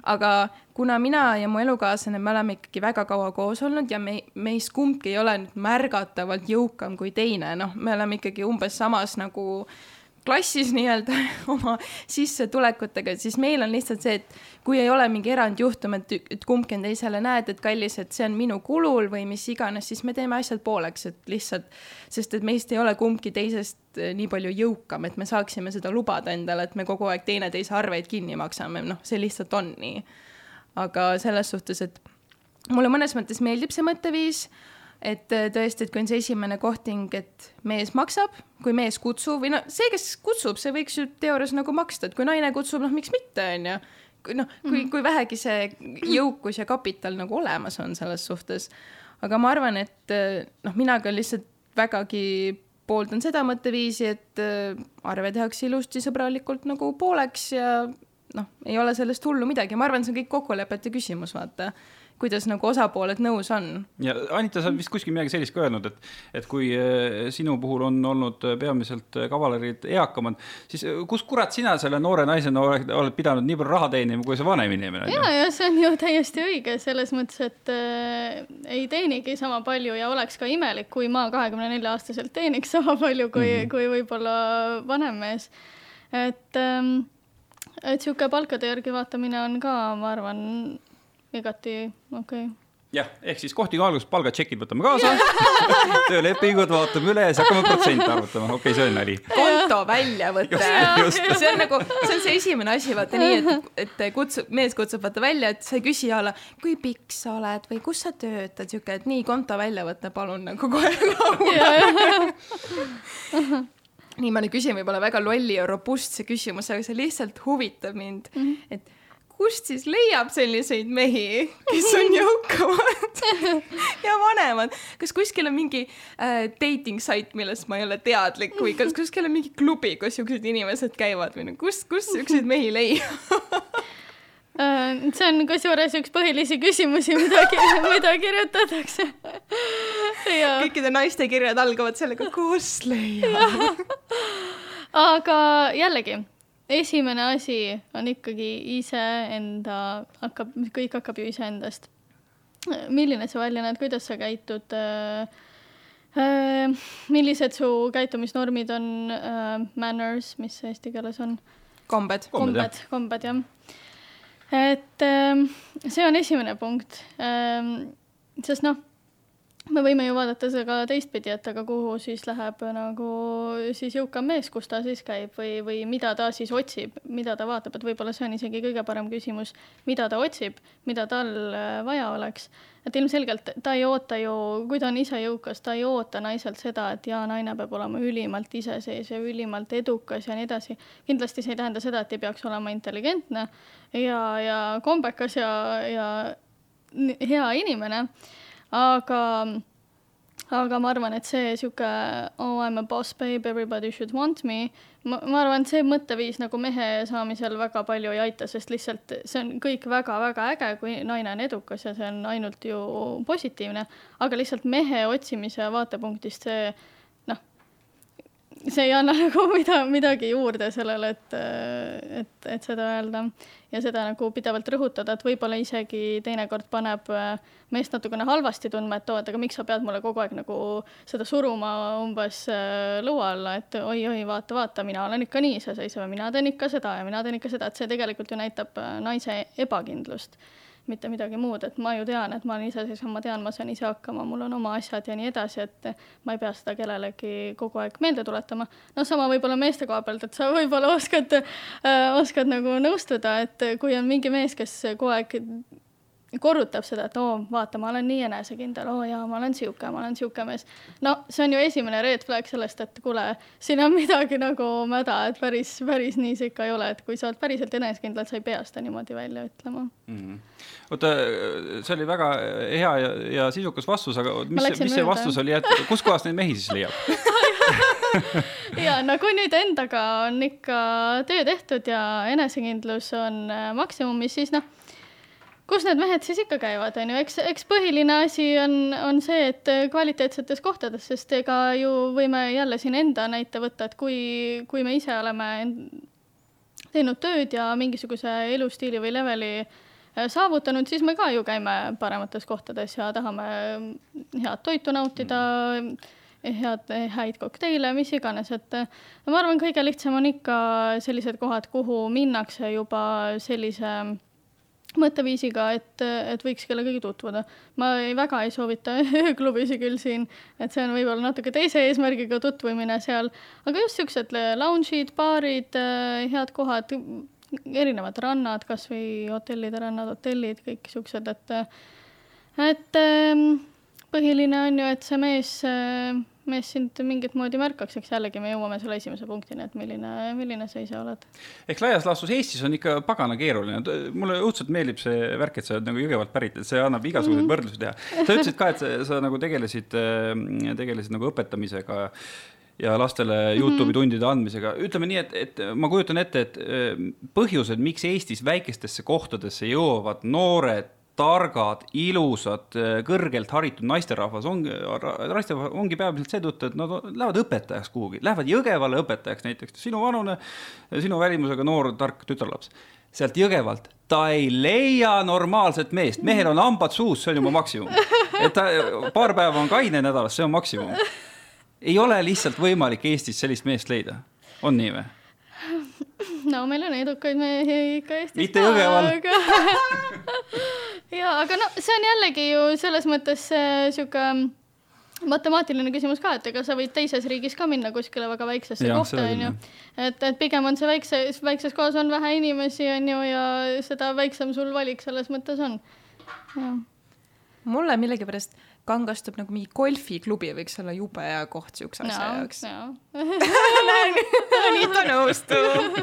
aga kuna mina ja mu elukaaslane, me oleme ikkagi väga kaua koos olnud ja me, meist kumbki ei ole nüüd märgatavalt jõukam kui teine, noh, me oleme ikkagi umbes samas nagu äh, klassis nii-öelda oma sissetulekutega, siis meil on lihtsalt see, et kui ei ole mingi erandjuhtum, et, et kumbki on teisele, näed, et kallis, et see on minu kulul või mis iganes, siis me teeme asjad pooleks, et lihtsalt, sest et meist ei ole kumbki teisest eh, nii palju jõukam, et me saaksime seda lubada endale, et me kogu aeg teineteise arveid kinni maksame, noh, see lihtsalt on nii. aga selles suhtes, et mulle mõnes mõttes meeldib see mõtteviis et äh, tõesti, et kui on see esimene kohting, et mees maksab, kui mees kutsub või no see, kes kutsub, see võiks ju teoorias nagu maksta, et kui naine kutsub, noh, miks mitte, onju. noh, kui, kui vähegi see jõukus ja kapital nagu olemas on selles suhtes. aga ma arvan, et noh, mina ka lihtsalt vägagi pooldan seda mõtteviisi, et arve tehakse ilusti sõbralikult nagu pooleks ja noh, ei ole sellest hullu midagi, ma arvan, see on kõik kokkulepete küsimus, vaata kuidas nagu osapooled nõus on. ja Anita, sa oled vist kuskil midagi sellist ka öelnud, et, et kui äh, sinu puhul on olnud peamiselt äh, kavalerid eakamad, siis kus kurat sina selle noore naisena oled, oled pidanud nii palju raha teenima, kui see vanem inimene on? ja, ja see on ju täiesti õige selles mõttes, et äh, ei teenigi sama palju ja oleks ka imelik, kui ma kahekümne nelja aastaselt teeniks sama palju kui mm, -hmm. kui võib-olla vanem mees. et ähm, et sihuke palkade järgi vaatamine on ka, ma arvan, igati okei. Okay jah, ehk siis kohti kaalus, palgatšekid võtame kaasa. Töölepingud vaatame üle ja siis hakkame protsente arvutama, okei okay,, see on nali. konto väljavõte, see on nagu, see on see esimene asi, vaata nii, et, et kutsub, mees kutsub vaata välja, et sa ei küsi a la, kui pikk sa oled või kus sa töötad, sihuke, et nii, konto väljavõte, palun nagu kohe laua nii, ma nüüd küsin võib-olla väga lolli ja robustse küsimuse, aga see lihtsalt huvitab mind. Mm, -hmm. et kust siis leiab selliseid mehi, kes on jõukamad ja vanemad, kas kuskil on mingi äh, dating sait, millest ma ei ole teadlik või kas kuskil on mingi klubi, kus siuksed inimesed käivad või no kust, kust siukseid mehi leiab? Äh, see on kusjuures üks põhilisi küsimusi, mida, mida kirjutatakse. Kõikide naiste kirjad algavad sellega, kust leiab? Aga jällegi, esimene asi on ikkagi iseenda, hakkab, kõik hakkab ju iseendast. milline sa välja näed, kuidas sa käitud äh,? Äh, millised su käitumisnormid on äh,, manners, mis see eesti keeles on? kombed. kombed, kombed jah. et äh, see on esimene punkt äh,. sest noh me võime ju vaadata seda ka teistpidi, et aga kuhu siis läheb nagu siis jõukam mees, kus ta siis käib või, või mida ta siis otsib, mida ta vaatab, et võib-olla see on isegi kõige parem küsimus, mida ta otsib, mida tal äh, vaja oleks. et ilmselgelt ta ei oota ju, kui ta on ise jõukas, ta ei oota naiselt seda, et jaa, naine peab olema ülimalt iseseisev, ülimalt edukas ja nii edasi. kindlasti see ei tähenda seda, et ei peaks olema intelligentne ja, ja kombekas ja, ja hea inimene aga, aga ma arvan, et see sihuke oh I m a boss babe, everybody should want me, ma, ma arvan, et see mõtteviis nagu mehe saamisel väga palju ei aita, sest lihtsalt see on kõik väga-väga äge, kui naine on edukas ja see on ainult ju positiivne, aga lihtsalt mehe otsimise vaatepunktist see see ei anna nagu mida, midagi juurde sellele, et, et, et seda öelda ja seda nagu pidevalt rõhutada, et võib-olla isegi teinekord paneb äh, meest natukene halvasti tundma, et oo, et aga miks sa pead mulle kogu aeg nagu seda suruma umbes äh, lõua alla, et oi-oi, vaata, vaata, mina olen ikka nii iseseisev ja mina teen ikka seda ja mina teen ikka seda, et see tegelikult ju näitab äh, naise ebakindlust mitte midagi muud, et ma ju tean, et ma olen iseseisev, ma tean, ma saan ise hakkama, mul on oma asjad ja nii edasi, et ma ei pea seda kellelegi kogu aeg meelde tuletama. noh, sama võib-olla meeste koha pealt, et sa võib-olla oskad äh,, oskad nagu nõustuda, et kui on mingi mees, kes kogu aeg korrutab seda, et oo, vaata, ma olen nii enesekindel, oo jaa, ma olen sihuke, ma olen sihuke mees. no see on ju esimene red flag sellest, et kuule, siin on midagi nagu mäda, et päris, päris nii see ikka ei ole, et kui sa oled päriselt enesekindel, sa ei pea seda niimoodi välja ütlema mm. -hmm. oota, see oli väga hea ja, ja sisukas vastus, aga mis, mis see vastus oli, et kuskohast neid mehi siis leiab ja kui nüüd endaga on ikka töö tehtud ja enesekindlus on äh, maksimumis, siis noh kus need mehed siis ikka käivad, on ju, eks, eks põhiline asi on, on see, et kvaliteetsetes kohtades, sest ega ju võime jälle siin enda näite võtta, et kui, kui me ise oleme teinud tööd ja mingisuguse elustiili või leveli äh, saavutanud, siis me ka ju käime paremates kohtades ja tahame head toitu nautida, head, häid kokteile, mis iganes, et ma arvan, kõige lihtsam on ikka sellised kohad, kuhu minnakse juba sellise mõtteviisiga, et, et võiks kellegagi tutvuda. ma ei, väga ei soovita ööklubisi küll siin, et see on võib-olla natuke teise eesmärgiga tutvumine seal, aga just siuksed lounge'id, baarid, head kohad, erinevad rannad, kasvõi hotellide rannad, hotellid, kõik siuksed, et, et põhiline on ju, et see mees mees sind mingit moodi märkaks, eks jällegi me jõuame selle esimese punktini, et milline, milline sa ise oled. ehk laias laastus Eestis on ikka pagana keeruline, mulle õudselt meeldib see värk, et sa oled nagu Jõgevalt pärit, et see annab igasuguseid mm -hmm. võrdlusi teha. sa ütlesid ka, et sa, sa nagu tegelesid, tegelesid nagu õpetamisega ja lastele Youtube'i mm -hmm. tundide andmisega, ütleme nii, et, et ma kujutan ette, et põhjused, miks Eestis väikestesse kohtadesse jõuavad noored targad, ilusad, kõrgelt haritud naisterahvas ongi, naisterahvas ongi peamiselt seetõttu, et nad lähevad õpetajaks kuhugi, lähevad Jõgevale õpetajaks näiteks, sinuvanune, sinu välimusega noor tark tütarlaps. sealt Jõgevalt ta ei leia normaalset meest, mehel on hambad suus, see on juba maksimum. et ta paar päeva on kaine nädalas, see on maksimum. ei ole lihtsalt võimalik Eestis sellist meest leida, on nii või? no meil on edukaid mehi ikka Eestis mitte Jõgeval aga... ja, aga no see on jällegi ju selles mõttes sihuke matemaatiline küsimus ka, et ega sa võid teises riigis ka minna kuskile väga väiksesse ja, kohta, onju. et, et pigem on see väikse, väikses kohas on vähe inimesi, onju, ja seda väiksem sul valik selles mõttes on. mulle millegipärast kangastub nagu mingi golfiklubi võiks olla jube hea koht siukse asja no, jaoks no. Anita nõustub.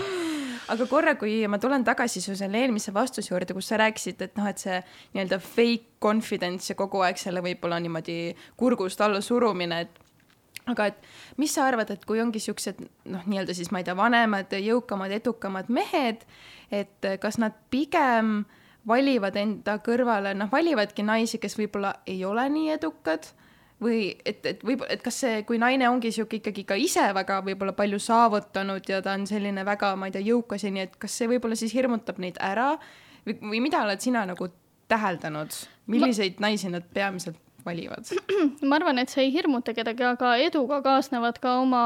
aga korra, kui ma tulen tagasi su selle eelmise vastuse juurde, kus sa rääkisid, et noh, et see nii-öelda fake confidence ja kogu aeg selle võib-olla niimoodi kurgust alla surumine, et aga et mis sa arvad, et kui ongi siuksed noh, nii-öelda siis ma ei tea, vanemad, jõukamad, edukamad mehed, et kas nad pigem äh, valivad enda kõrvale, noh, valivadki naisi, kes võib-olla ei ole nii edukad või et, et võib-olla, et kas see, kui naine ongi sihuke ikkagi ka ise väga võib-olla palju saavutanud ja ta on selline väga, ma ei tea, jõukas ja nii, et kas see võib-olla siis hirmutab neid ära? Või, või mida oled sina nagu täheldanud, milliseid ma... naisi nad peamiselt valivad? ma arvan, et see ei hirmuta kedagi, aga eduga kaasnevad ka oma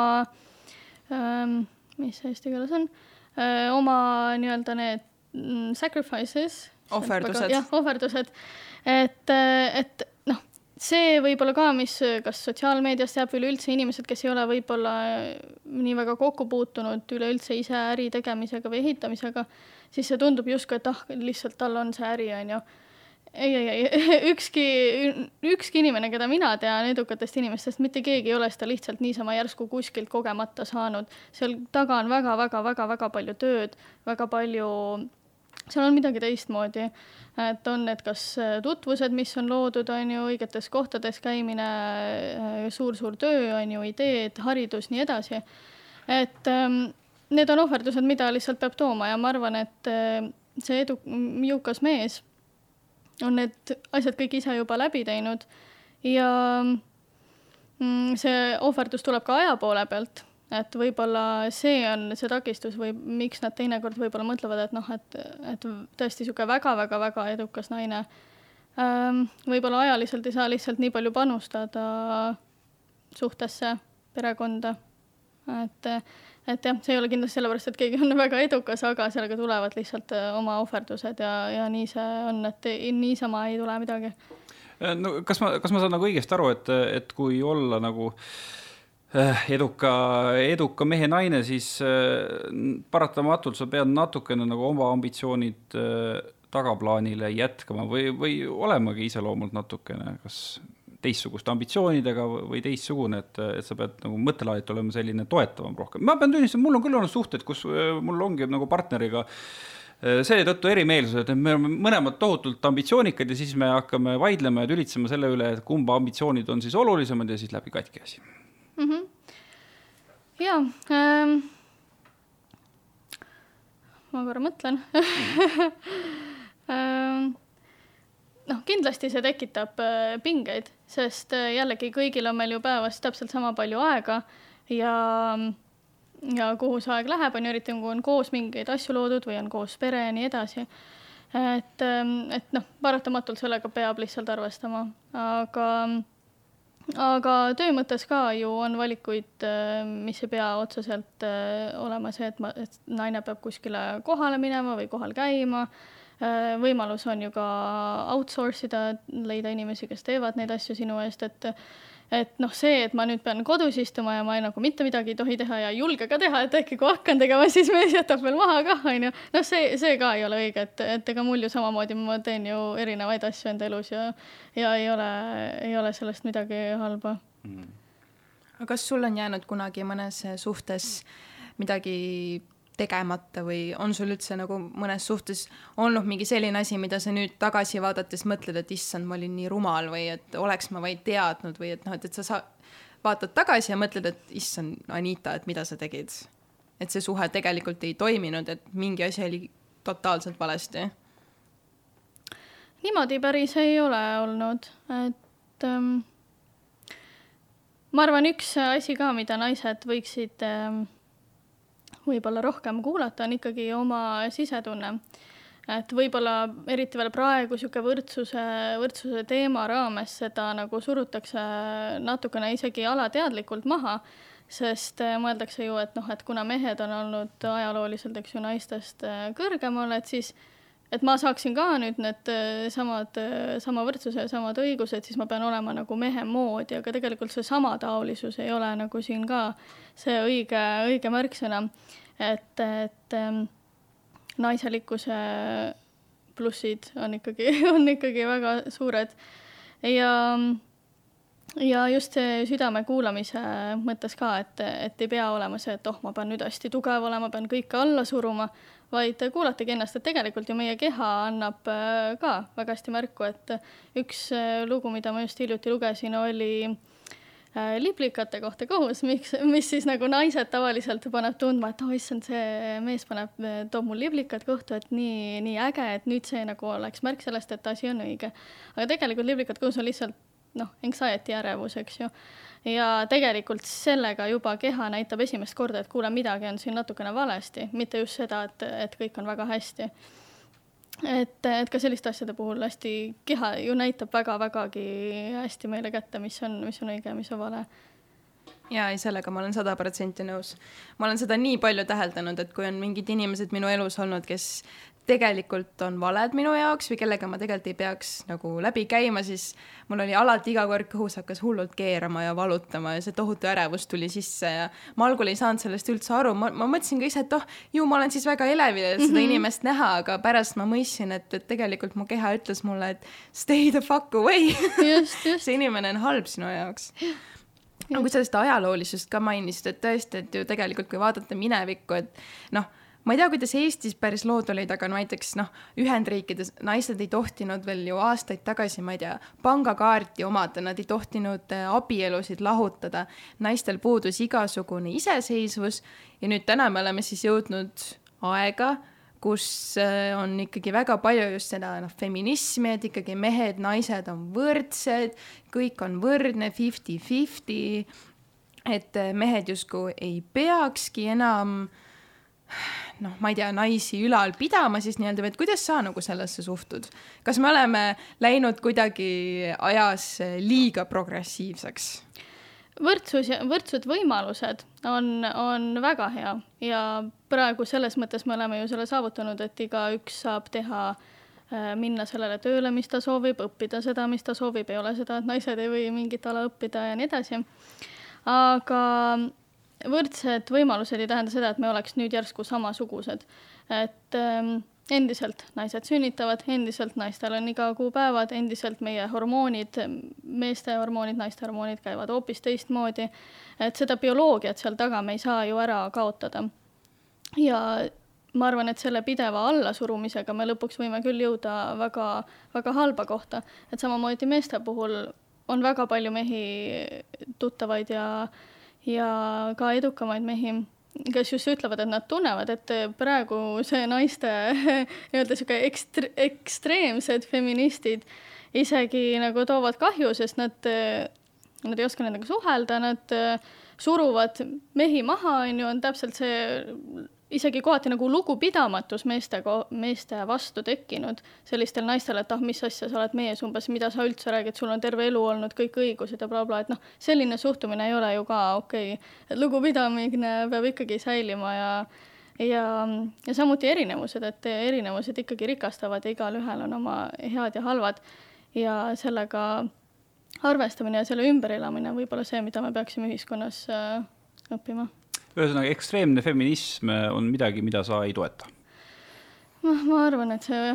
ähm,, mis see eesti keeles on? Äh,, oma nii-öelda need mm, sacrifices ohverdused. jah, ohverdused. et, et noh, see võib-olla ka, mis kas sotsiaalmeediast jääb või üleüldse inimesed, kes ei ole võib-olla nii väga kokku puutunud üleüldse ise äri tegemisega või ehitamisega, siis see tundub justkui, et ah, lihtsalt tal on see äri, on ju ei, ei, ei, ükski, ükski inimene, keda mina tean edukatest inimestest, mitte keegi ei ole seda lihtsalt niisama järsku kuskilt kogemata saanud. seal taga on väga-väga-väga-väga palju tööd, väga palju seal on midagi teistmoodi, et on need kas äh, tutvused, mis on loodud, on ju, õigetes kohtades käimine suur,, suur-suur töö, on ju, ideed, haridus, nii edasi. et ähm, need on ohverdused, mida lihtsalt peab tooma ja ma arvan, et äh, see edu, jõukas mees on need asjad kõik ise juba läbi teinud ja mm, see ohverdus tuleb ka aja poole pealt et võib-olla see on see takistus või miks nad teinekord võib-olla mõtlevad, et noh, et, et tõesti niisugune väga-väga-väga edukas naine ähm, võib-olla ajaliselt ei saa lihtsalt nii palju panustada suhtesse, perekonda. et, et jah, see ei ole kindlasti sellepärast, et keegi on väga edukas, aga sellega tulevad lihtsalt äh, oma ohverdused ja, ja nii see on, et niisama ei tule midagi. no kas ma, kas ma saan nagu õigesti aru, et, et kui olla nagu äh, Äh, eduka, eduka mehe naine, siis äh, paratamatult sa pead natukene nagu oma ambitsioonid äh, tagaplaanile jätkama või, või olemagi iseloomult natukene kas teistsuguste ambitsioonidega või teistsugune, et, et sa pead nagu mõttelaadilt olema selline toetavam rohkem. ma pean tunnistama, mul on küll olnud suhted, kus mul ongi nagu partneriga seetõttu erimeelsused, et me oleme mõlemad tohutult ambitsioonikad ja siis me hakkame vaidlema ja tülitsema selle üle, et kumba ambitsioonid on siis olulisemad ja siis läbi katki asi mm. -hmm. ja ähm,, ma korra mõtlen ähm, noh, kindlasti see tekitab äh, pingeid, sest äh, jällegi kõigil on meil ju päevas täpselt sama palju aega ja ja kuhu see aeg läheb, on ju, eriti kui on koos mingeid asju loodud või on koos pere ja nii edasi. et, ähm, et noh, paratamatult sellega peab lihtsalt arvestama, aga aga töö mõttes ka ju on valikuid, äh, mis ei pea otseselt äh, olema see, et ma, et naine peab kuskile kohale minema või kohal käima. Äh, võimalus on ju ka outsource ida, leida inimesi, kes teevad neid asju sinu eest, et et noh, see, et ma nüüd pean kodus istuma ja ma ei, nagu mitte midagi ei tohi teha ja ei julge ka teha, et äkki kui hakkan tegema, siis mees jätab veel maha kah, onju. noh, see, see ka ei ole õige, et, et ega mul ju samamoodi, ma teen ju erinevaid asju enda elus ja, ja ei ole, ei ole sellest midagi halba mm aga kas sul on jäänud kunagi mõnes suhtes midagi tegemata või on sul üldse nagu mõnes suhtes olnud mingi selline asi, mida sa nüüd tagasi vaadates mõtled, et issand, ma olin nii rumal või et oleks ma vaid teadnud või et noh, et, et sa sa vaatad tagasi ja mõtled, et issand, Anita, et mida sa tegid. et see suhe tegelikult ei toiminud, et mingi asi oli totaalselt valesti. niimoodi päris ei ole olnud, et ähm, ma arvan, üks asi ka, mida naised võiksid ähm, võib-olla rohkem kuulata, on ikkagi oma sisetunne. et võib-olla eriti veel praegu niisugune võrdsuse, võrdsuse teema raames seda nagu surutakse natukene isegi alateadlikult maha, sest mõeldakse ju, et noh, et kuna mehed on olnud ajalooliselt, eks ju, naistest kõrgemal, et siis et ma saaksin ka nüüd need äh, samad, sama võrdsuse ja samad õigused, siis ma pean olema nagu mehe moodi, aga tegelikult see samataolisus ei ole nagu siin ka see õige, õige märksõna. Et, et ähm, naiselikkuse plussid on ikkagi, on ikkagi väga suured. Ja ja just see südame kuulamise mõttes ka, et, et ei pea olema see, et oh, ma pean nüüd hästi tugev olema, pean kõike alla suruma, vaid kuulatagi ennast, et tegelikult ju meie keha annab äh, ka väga hästi märku, et üks äh, lugu, mida ma just hiljuti lugesin, oli äh, liblikate kohta kohus, miks, mis siis nagu naised tavaliselt paneb tundma, et oh issand, see mees paneb, toob mul liblikad kohtu, et nii, nii äge, et nüüd see nagu oleks märk sellest, et asi on õige. aga tegelikult liblikad kohus on lihtsalt noh, anxiety ärevus, eks ju. ja tegelikult sellega juba keha näitab esimest korda, et kuule, midagi on siin natukene valesti, mitte just seda, et, et kõik on väga hästi et, et ka selliste asjade puhul hästi, keha ju näitab väga-vägagi hästi meile kätte, mis on, mis on õige ja mis on vale ja ei, sellega ma olen sada protsenti nõus. ma olen seda nii palju täheldanud, et kui on mingid inimesed minu elus olnud, kes tegelikult on valed minu jaoks või kellega ma tegelikult ei peaks nagu läbi käima, siis mul oli alati iga kord kõhus hakkas hullult keerama ja valutama ja see tohutu ärevus tuli sisse ja ma algul ei saanud sellest üldse aru, ma, ma mõtlesin ka ise, et oh, ju ma olen siis väga elevil seda mm -hmm. inimest näha, aga pärast ma mõistsin, et, et tegelikult mu keha ütles mulle, et stay the fuck away. See inimene on halb sinu jaoks. No kui sa seda ajaloolisust ka mainisid, et tõesti, et ju tegelikult, kui vaadata minevikku, et noh ma ei tea, kuidas Eestis päris lood olid, aga näiteks noh, Ühendriikides naised ei tohtinud veel ju aastaid tagasi, ma ei tea, pangakaarti omada, nad ei tohtinud äh, abielusid lahutada. naistel puudus igasugune iseseisvus ja nüüd täna me oleme siis jõudnud aega, kus äh, on ikkagi väga palju just seda noh, feminismi, et ikkagi mehed-naised on võrdsed, kõik on võrdne, fifty-fifty, et äh, mehed justkui ei peakski enam noh, ma ei tea, naisi ülal pidama siis nii-öelda või et kuidas sa nagu sellesse suhtud? kas me oleme läinud kuidagi ajas liiga progressiivseks? võrdsus ja võrdsed võimalused on, on väga hea ja praegu selles mõttes me oleme ju selle saavutanud, et igaüks saab teha äh, minna sellele tööle, mis ta soovib, õppida seda, mis ta soovib, ei ole seda, et naised ei või mingit ala õppida ja nii edasi. aga võrdsed võimalused ei tähenda seda, et me oleks nüüd järsku samasugused. et ähm, endiselt naised sünnitavad, endiselt naistel on iga kuu päevad, endiselt meie hormoonid, meeste hormoonid, naiste hormoonid käivad hoopis teistmoodi. et seda bioloogiat seal taga me ei saa ju ära kaotada. ja ma arvan, et selle pideva allasurumisega me lõpuks võime küll jõuda väga, väga halba kohta, et samamoodi meeste puhul on väga palju mehi tuttavaid ja äh, ja ka edukamaid mehi, kes just ütlevad, et nad tunnevad, et praegu see naiste nii-öelda sihuke ekstre-, ekstreemsed feministid isegi nagu toovad kahju, sest nad, nad ei oska nendega suhelda, nad suruvad mehi maha, on ju, on täpselt see isegi kohati nagu lugupidamatus meeste, meeste vastu tekkinud sellistel naistel, et ah, mis asja sa oled mees umbes, mida sa üldse räägid, sul on terve elu olnud kõik õigused ja blablabla bla, bla, et noh, selline suhtumine ei ole ju ka okei. Okay.. et lugupidamine peab ikkagi säilima ja ja, ja samuti erinevused, et erinevused ikkagi rikastavad ja igalühel on oma head ja halvad. Ja sellega arvestamine ja selle ümberelamine on võib-olla see, mida me peaksime ühiskonnas äh, õppima ühesõnaga, ekstreemne feminism on midagi, mida sa ei toeta? noh, ma arvan, et see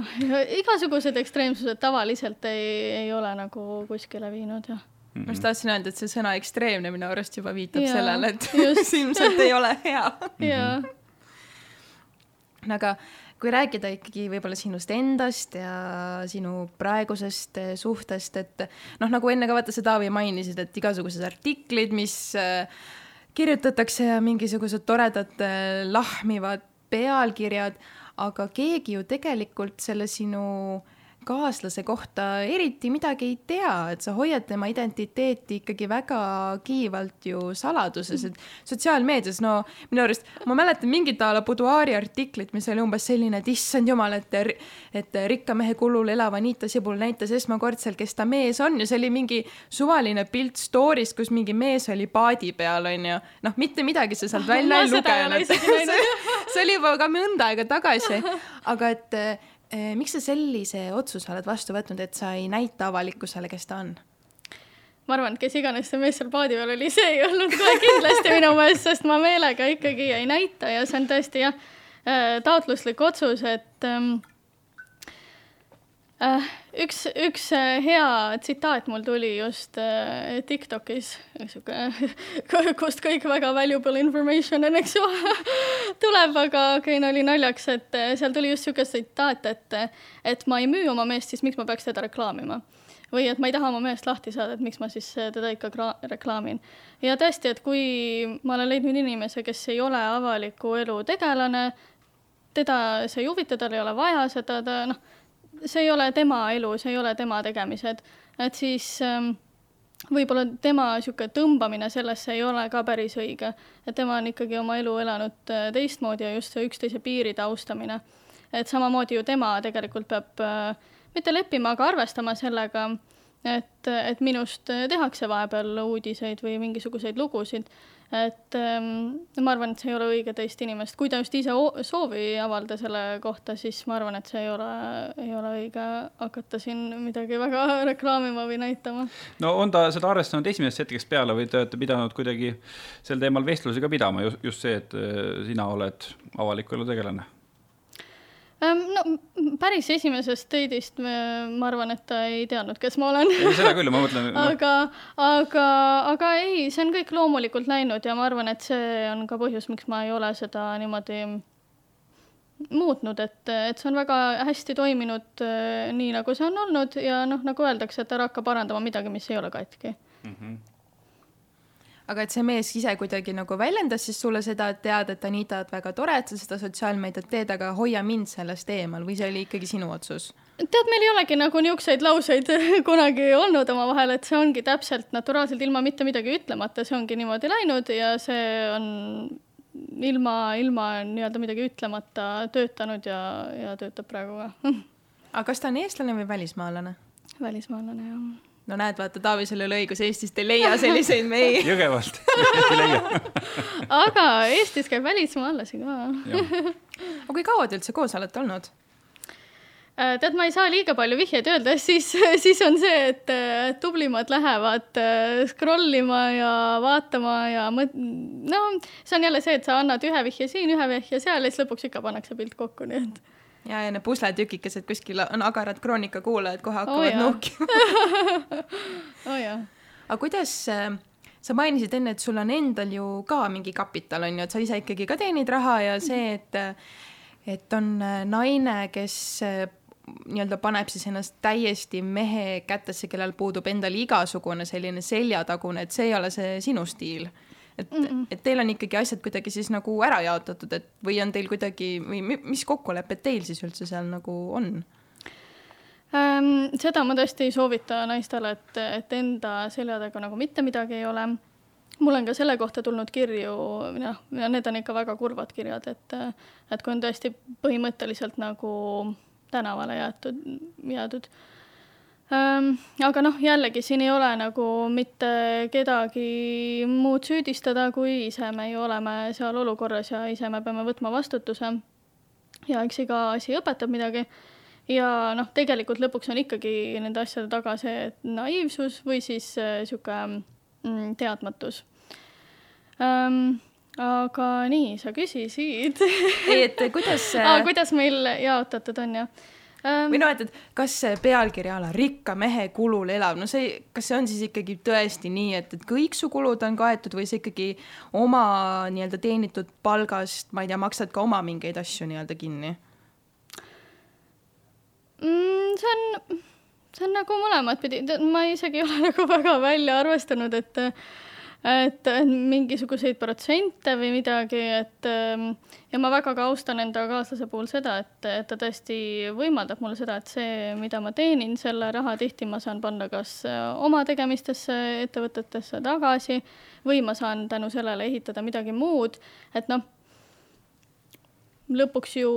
igasugused ekstreemsused tavaliselt ei, ei ole nagu kuskile viinud, jah mm. ma just tahtsin öelda, et see sõna ekstreemne minu arust juba viitab Jaa, sellele, et see ilmselt ei ole hea. jaa. aga kui rääkida ikkagi võib-olla sinust endast ja sinu praegusest eh, suhtest, et noh, nagu enne ka vaata sa, Taavi, mainisid, et igasugused artiklid, mis äh, kirjutatakse mingisugused toredad äh, lahmivad pealkirjad, aga keegi ju tegelikult selle sinu äh, kaaslase kohta eriti midagi ei tea, et sa hoiad tema identiteeti ikkagi väga kiivalt ju saladuses, et sotsiaalmeedias, no minu arust ma mäletan mingit a la Buduaari artiklit, mis oli umbes selline, et issand jumal, et, et rikka mehe kulul elav Anita Sibul näitas esmakordselt, kes ta mees on ja see oli mingi suvaline pilt story'st, kus mingi mees oli paadi peal, onju. noh, mitte midagi sa sealt välja ei lugenud. see oli juba ka mõnda aega tagasi, aga et miks sa sellise otsuse oled vastu võtnud, et sa ei näita avalikkusele, kes ta on? ma arvan, et kes iganes see mees seal paadi peal oli, see ei olnud kohe kindlasti minu meelest, sest ma meelega ikkagi ei näita ja see on tõesti jah, äh, taotluslik otsus, et ähm, Äh, üks, üks äh, hea tsitaat mul tuli just äh, Tiktokis, sihuke, kust kõik väga valuable information on, eks ju, tuleb, aga Kein oli naljaks, et seal tuli just sihuke tsitaat, et, et ma ei müü oma meest, siis miks ma peaks teda reklaamima. või et ma ei taha oma meest lahti saada, et miks ma siis teda ikka reklaamin. ja tõesti, et kui ma olen leidnud inimese, kes ei ole avaliku elu tegelane, teda see ei huvita, tal ei ole vaja seda, ta noh see ei ole tema elu, see ei ole tema tegemised, et siis ähm, võib-olla tema niisugune tõmbamine sellesse ei ole ka päris õige, et tema on ikkagi oma elu elanud äh, teistmoodi ja just see üksteise piiride austamine. et samamoodi ju tema tegelikult peab äh, mitte leppima, aga arvestama sellega, et, et minust tehakse vahepeal uudiseid või mingisuguseid lugusid et ähm, ma arvan, et see ei ole õige teist inimest, kui ta just ise soovi ei avalda selle kohta, siis ma arvan, et see ei ole, ei ole õige hakata siin midagi väga reklaamima või näitama. no on ta seda arvestanud esimesest hetkest peale või te olete pidanud kuidagi sel teemal vestlusi ka pidama, just, see, et äh, sina oled avaliku elu tegelane no päris esimesest date'ist ma arvan, et ta ei teadnud, kes ma olen. seda küll, ma mõtlen no.. aga, aga, aga ei, see on kõik loomulikult läinud ja ma arvan, et see on ka põhjus, miks ma ei ole seda niimoodi muutnud, et, et see on väga hästi toiminud eh, nii, nagu see on olnud ja noh, nagu öeldakse, et ära hakka parandama midagi, mis ei ole katki mm. -hmm aga et see mees ise kuidagi nagu väljendas siis sulle seda, et tead, et Anita, et väga tore, et sa seda sotsiaalmeediat teed, aga hoia mind sellest eemal või see oli ikkagi sinu otsus? tead, meil ei olegi nagu niisuguseid lauseid kunagi olnud omavahel, et see ongi täpselt naturaalselt ilma mitte midagi ütlemata, see ongi niimoodi läinud ja see on ilma, ilma nii-öelda midagi ütlemata töötanud ja, ja töötab praegu ka. aga kas ta on eestlane või välismaalane? välismaalane, jah no näed, vaata, Taavisel ei ole õigus, Eestist ei leia selliseid mehi. Jõgevalt ei leia aga Eestis käib välismaalasi ka. aga kui kaua te üldse koos olete olnud? Äh, tead, ma ei saa liiga palju vihjeid öelda, siis, siis on see, et tublimad lähevad äh, scroll ima ja vaatama ja mõt-, no see on jälle see, et sa annad ühe vihje siin, ühe vihje seal ja siis lõpuks ikka pannakse pilt kokku, nii et ja, ja need pusletükikesed kuskil on agarad Kroonika kuulajad kohe hakkavad oh, nuhkima. Oh aga kuidas äh, sa mainisid enne, et sul on endal ju ka mingi kapital on ju, et sa ise ikkagi ka teenid raha ja see, et et on äh, naine, kes äh, nii-öelda paneb siis ennast täiesti mehe kätesse, kellel puudub endal igasugune selline seljatagune, et see ei ole see sinu stiil et mm, -mm. et teil on ikkagi asjad kuidagi siis nagu ära jaotatud, et või on teil kuidagi või mis kokkulepped teil siis üldse seal nagu on ähm,? seda ma tõesti ei soovita naistele, et, et enda selja taga nagu mitte midagi ei ole. mul on ka selle kohta tulnud kirju, noh, need on ikka väga kurvad kirjad, et, et kui on tõesti põhimõtteliselt nagu tänavale jäetud, jäädud ähm,. Aga noh, jällegi siin ei ole nagu mitte kedagi muud süüdistada, kui ise me ju oleme seal olukorras ja ise me peame võtma vastutuse. ja eks iga asi õpetab midagi. ja noh, tegelikult lõpuks on ikkagi nende asjade taga see naiivsus või siis sihuke mm, teadmatus ähm, aga nii, sa küsisid et kuidas ah, kuidas meil jaotatud on ju või noh, et, et kas see pealkiri a la rikka mehe kulul elav, no see, kas see on siis ikkagi tõesti nii, et, et kõik su kulud on kaetud või sa ikkagi oma nii-öelda teenitud palgast, ma ei tea, maksad ka oma mingeid asju nii-öelda kinni mm,? see on, see on nagu mõlemat pidi, ma isegi ei ole nagu väga välja arvestanud, et et mingisuguseid protsente või midagi, et ähm, ja ma väga ka austan enda kaaslase puhul seda, et, et ta tõesti võimaldab mulle seda, et see, mida ma teenin, selle raha tihti ma saan panna kas äh, oma tegemistesse, ettevõtetesse tagasi või ma saan tänu sellele ehitada midagi muud, et noh lõpuks ju,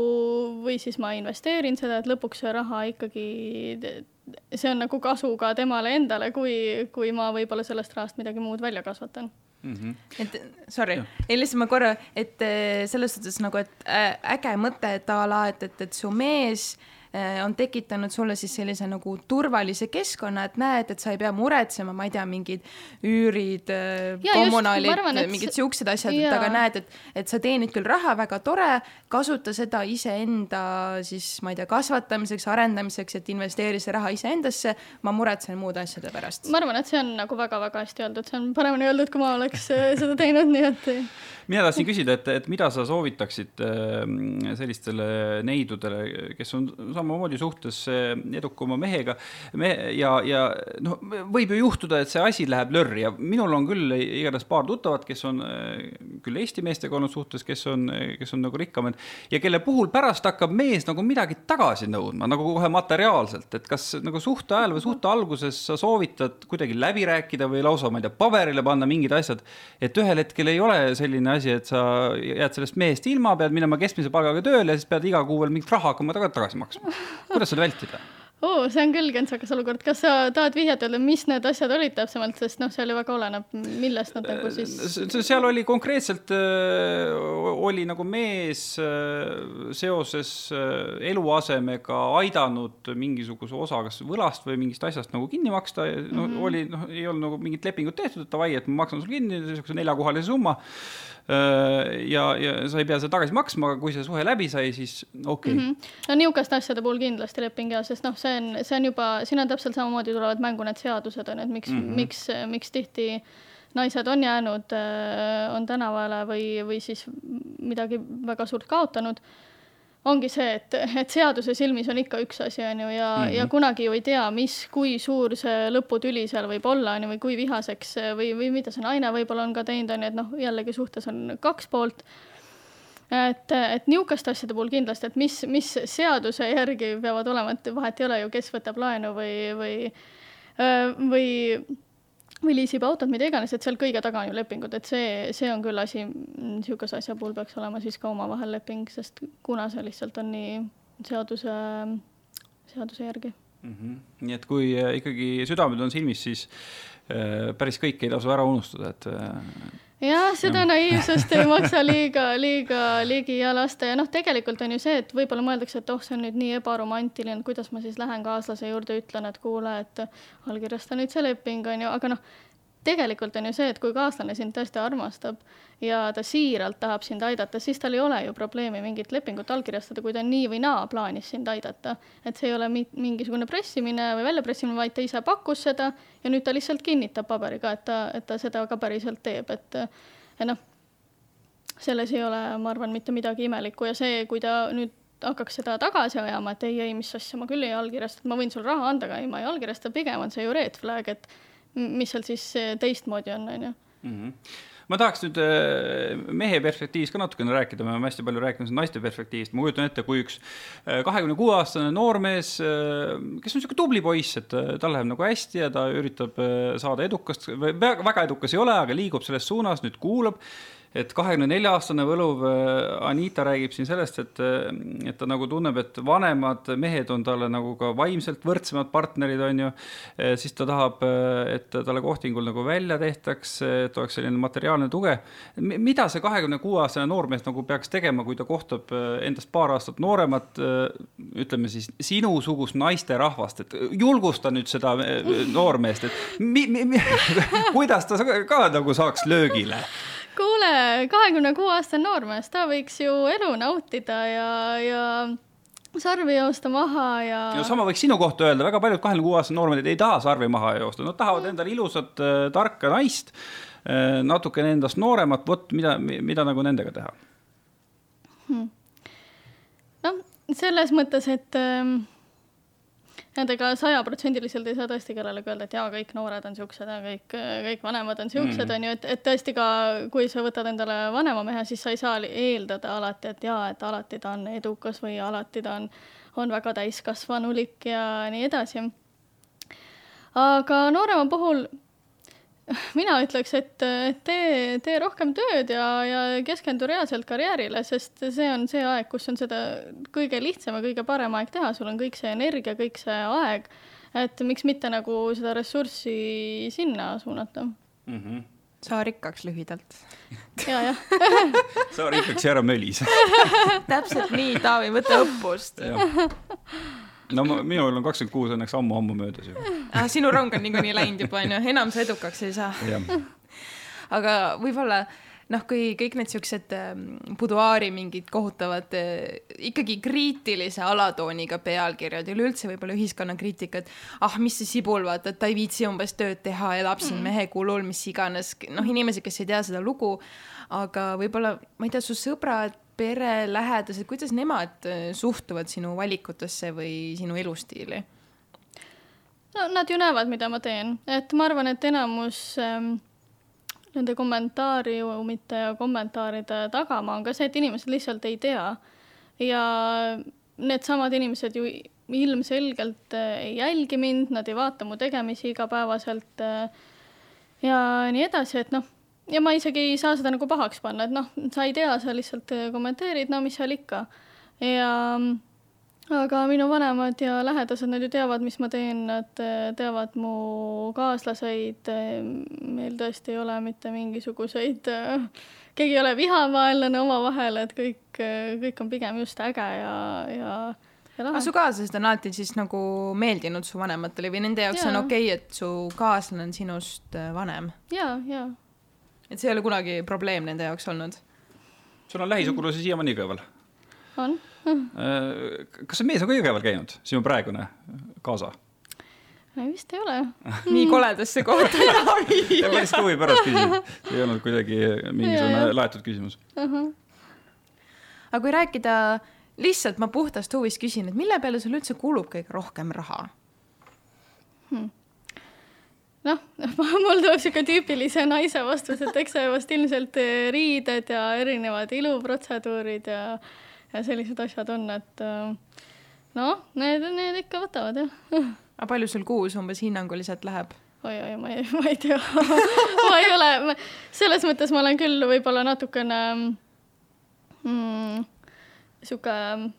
või siis ma investeerin seda, et lõpuks see raha ikkagi see on nagu kasu ka temale endale, kui, kui ma võib-olla sellest rahast midagi muud välja kasvatan mm. -hmm. et sorry, ei lihtsalt ma korra, et eh, selles suhtes nagu, et äge mõte, et a la, et, et, et su mees Äh, on tekitanud sulle siis sellise nagu turvalise keskkonna, et näed, et sa ei pea muretsema, ma ei tea, mingid üürid, äh, kommunaalid, mingid siuksed asjad, et aga näed, et, et sa teenid küll raha, väga tore, kasuta seda iseenda siis, ma ei tea, kasvatamiseks, arendamiseks, et investeeri see raha iseendasse, ma muretsen muude asjade pärast. ma arvan, et see on nagu väga-väga hästi öeldud, see on paremini öeldud, kui ma oleks äh, seda teinud, nii et mina tahtsin küsida, et, et mida sa soovitaksid sellistele neidudele, kes on samamoodi suhtes eh, edukama mehega. Me, ja, ja noh, võib ju juhtuda, et see asi läheb lörri ja minul on küll igatahes paar tuttavat, kes on eh, küll Eesti meestega olnud suhtes, kes on, kes on nagu rikkamad ja kelle puhul pärast hakkab mees nagu midagi tagasi nõudma, nagu kohe materiaalselt, et kas nagu suhte ajal või suhte alguses sa soovitad kuidagi läbi rääkida või lausa, ma ei tea, paberile panna mingid asjad, et ühel hetkel ei ole selline asi, et sa jääd sellest mehest ilma, pead minema keskmise palgaga tööle ja siis pead iga kuu veel mingit raha hakkama tagasi maksma kuidas seda vältida? oo, see on küll kentsakas olukord, kas sa tahad vihjata mis need asjad olid täpsemalt, sest noh, seal ju väga oleneb, millest nad nagu siis. seal oli konkreetselt äh,, oli nagu mees äh, seoses äh, eluasemega aidanud mingisuguse osa, kas võlast või mingist asjast nagu kinni maksta, no mm -hmm. oli, noh, ei olnud nagu mingit lepingut tehtud, et davai, et ma maksan sulle kinni, niisuguse neljakohalise summa Äh, ja, ja sa ei pea seda tagasi maksma, aga kui see suhe läbi sai, siis okei okay. mm. -hmm. no niisuguste asjade puhul kindlasti leping ja, sest noh, see on, see on juba, siin on täpselt samamoodi tulevad mängu need seadused on ju, et miks mm, -hmm. miks, miks tihti naised on jäänud, äh, on tänavale või, või siis midagi väga suurt kaotanud ongi see, et, et seaduse silmis on ikka üks asi, on ju, ja mm, -hmm. ja kunagi ju ei tea, mis, kui suur see lõputüli seal võib olla, on ju, või kui vihaseks või, või mida see naine võib-olla on ka teinud, on ju, et noh, jällegi suhtes on kaks poolt. et, et niisuguste asjade puhul kindlasti, et mis, mis seaduse järgi peavad olema, et vahet ei ole ju, kes võtab laenu või, või, või või liisib autot, mida iganes, et seal kõige taga on ju lepingud, et see, see on küll asi, niisuguse asja puhul peaks olema siis ka omavahel leping, sest kuna see lihtsalt on nii seaduse, seaduse järgi mm. -hmm. nii et kui äh, ikkagi südamed on silmis, siis äh, päris kõike ei tasu ära unustada, et äh, jah, seda naiivsust ei maksa liiga, liiga ligi ja lasta. Ja noh, tegelikult on ju see, et võib-olla mõeldakse, et oh, see on nüüd nii ebaromantiline, kuidas ma siis lähen kaaslase juurde, ütlen, et kuule, et allkirjasta nüüd see leping, on ju, aga noh, tegelikult on ju see, et kui kaaslane sind tõesti armastab ja ta siiralt tahab sind aidata, siis tal ei ole ju probleemi mingit lepingut allkirjastada, kui ta nii või naa plaanis sind aidata. et see ei ole mingisugune pressimine või väljapressimine, vaid ta ise pakkus seda ja nüüd ta lihtsalt kinnitab paberiga, et ta, et ta seda ka päriselt teeb, et noh, selles ei ole, ma arvan, mitte midagi imelikku ja see, kui ta nüüd hakkaks seda tagasi ajama, et ei, ei, mis asja, ma küll ei allkirjasta, ma võin sulle raha anda, aga ei, ma ei allkirjasta, pigem on see ju red flag, et mis seal siis teistmoodi on, on ju mhm. ma tahaks nüüd äh, mehe perspektiivist ka natukene rääkida, me oleme hästi palju rääkinud naiste perspektiivist, ma kujutan ette, kui üks äh, kahekümne kuue aastane noormees, kes on niisugune tubli poiss, et tal läheb nagu hästi ja ta üritab saada edukast, väga edukas ei ole, aga liigub selles suunas, nüüd kuulab et kahekümne nelja aastane võluv äh, Anita räägib siin sellest, et, äh, et ta nagu tunneb, et vanemad mehed on talle nagu ka vaimselt võrdsemad partnerid, on ju. Äh, siis ta tahab, et talle kohtingul nagu välja tehtaks, et oleks selline materiaalne tuge. mida see kahekümne kuue aastane noormees nagu peaks tegema, kui ta kohtab endast paar aastat nooremat, ütleme siis sinusugust naisterahvast, et julgusta nüüd seda noormeest, et mi, mi, mi, kuidas ta ka nagu saaks löögile kuule, kahekümne kuue aastane noormees, ta võiks ju elu nautida ja, ja sarvi joosta maha ja. no sama võiks sinu kohta öelda, väga paljud kahekümne kuue aastased noormed ei taha sarvi maha joosta, nad tahavad endale ilusat äh, tarka naist äh,, natukene endast nooremat, vot mida, mida nagu nendega teha hmm.? noh, selles mõttes, et äh, Nendega sajaprotsendiliselt ei saa tõesti kellelegi öelda, et jaa, kõik noored on siuksed ja kõik, kõik vanemad on siuksed mm, -hmm. on ju, et, et tõesti ka, kui sa võtad endale vanema mehe, siis sa ei saa eeldada alati, et jaa, et alati ta on edukas või alati ta on, on väga täiskasvanulik ja nii edasi. aga noorema puhul mina ütleks, et tee, tee rohkem tööd ja, ja keskendu reaalselt karjäärile, sest see on see aeg, kus on seda kõige lihtsam ja kõige parem aeg teha, sul on kõik see energia, kõik see aeg. et miks mitte nagu seda ressurssi sinna suunata mm. -hmm. saa rikkaks lühidalt. ja, jah saa rikkaks ja ära mölise täpselt nii, Taavi, võta õppust no ma, minul on kakskümmend kuus õnneks ammu-ammu möödas juba ah,. sinu rong on niikuinii läinud juba onju, enam sa edukaks ei saa. aga võib-olla noh, kui kõik need siuksed ähm, buduaari mingid kohutavad äh, ikkagi kriitilise alatooniga pealkirjad, üleüldse võib-olla ühiskonnakriitikad. ah, mis see sibul, vaata, et ta ei viitsi umbes tööd teha, elab siin mm. mehe kulul, mis iganes, noh, inimesed, kes ei tea seda lugu. aga võib-olla, ma ei tea, su sõbrad perelähedased, kuidas nemad äh, suhtuvad sinu valikutesse või sinu elustiili? no nad ju näevad, mida ma teen, et ma arvan, et enamus ähm, nende kommentaariumite ja kommentaaride tagamaa on ka see, et inimesed lihtsalt ei tea. ja needsamad inimesed ju ilmselgelt äh, ei jälgi mind, nad ei vaata mu tegemisi igapäevaselt äh, ja nii edasi, et noh ja ma isegi ei saa seda nagu pahaks panna, et noh, sa ei tea, sa lihtsalt äh, kommenteerid, no mis seal ikka. ja aga minu vanemad ja lähedased, nad ju teavad, mis ma teen, nad äh, teavad mu kaaslaseid. Äh, meil tõesti ei ole mitte mingisuguseid, keegi ei ole vihavaenlane omavahel, et kõik, kõik on pigem just äge ja, ja aga su kaaslased on alati siis nagu meeldinud su vanematele või nende jaoks ja. on okei okay,, et su kaaslane on sinust vanem? ja, ja et see ei ole kunagi probleem nende jaoks olnud? sul on lähisugulasi siiamaani Jõgeval? on. Äh, kas see mees on ka Jõgeval käinud, sinu praegune kaasa? vist ei ole. nii koledasse kohta ei taha viia. ma lihtsalt huvi pärast küsin, ei olnud kuidagi mingisugune laetud küsimus uh. -huh. aga kui rääkida, lihtsalt ma puhtast huvist küsin, et mille peale sul üldse kulub kõige rohkem raha hmm.? Noh, mul tuleb sihuke tüüpilise naise vastus, et eks see vast ilmselt eh, riided ja erinevad iluprotseduurid ja, ja sellised asjad on, et eh, noh, need, need ikka võtavad jah. aga palju sul kuus umbes hinnanguliselt läheb? oi-oi, ma ei, ma ei tea ma ei ole, selles mõttes ma olen küll võib-olla natukene mm, sihuke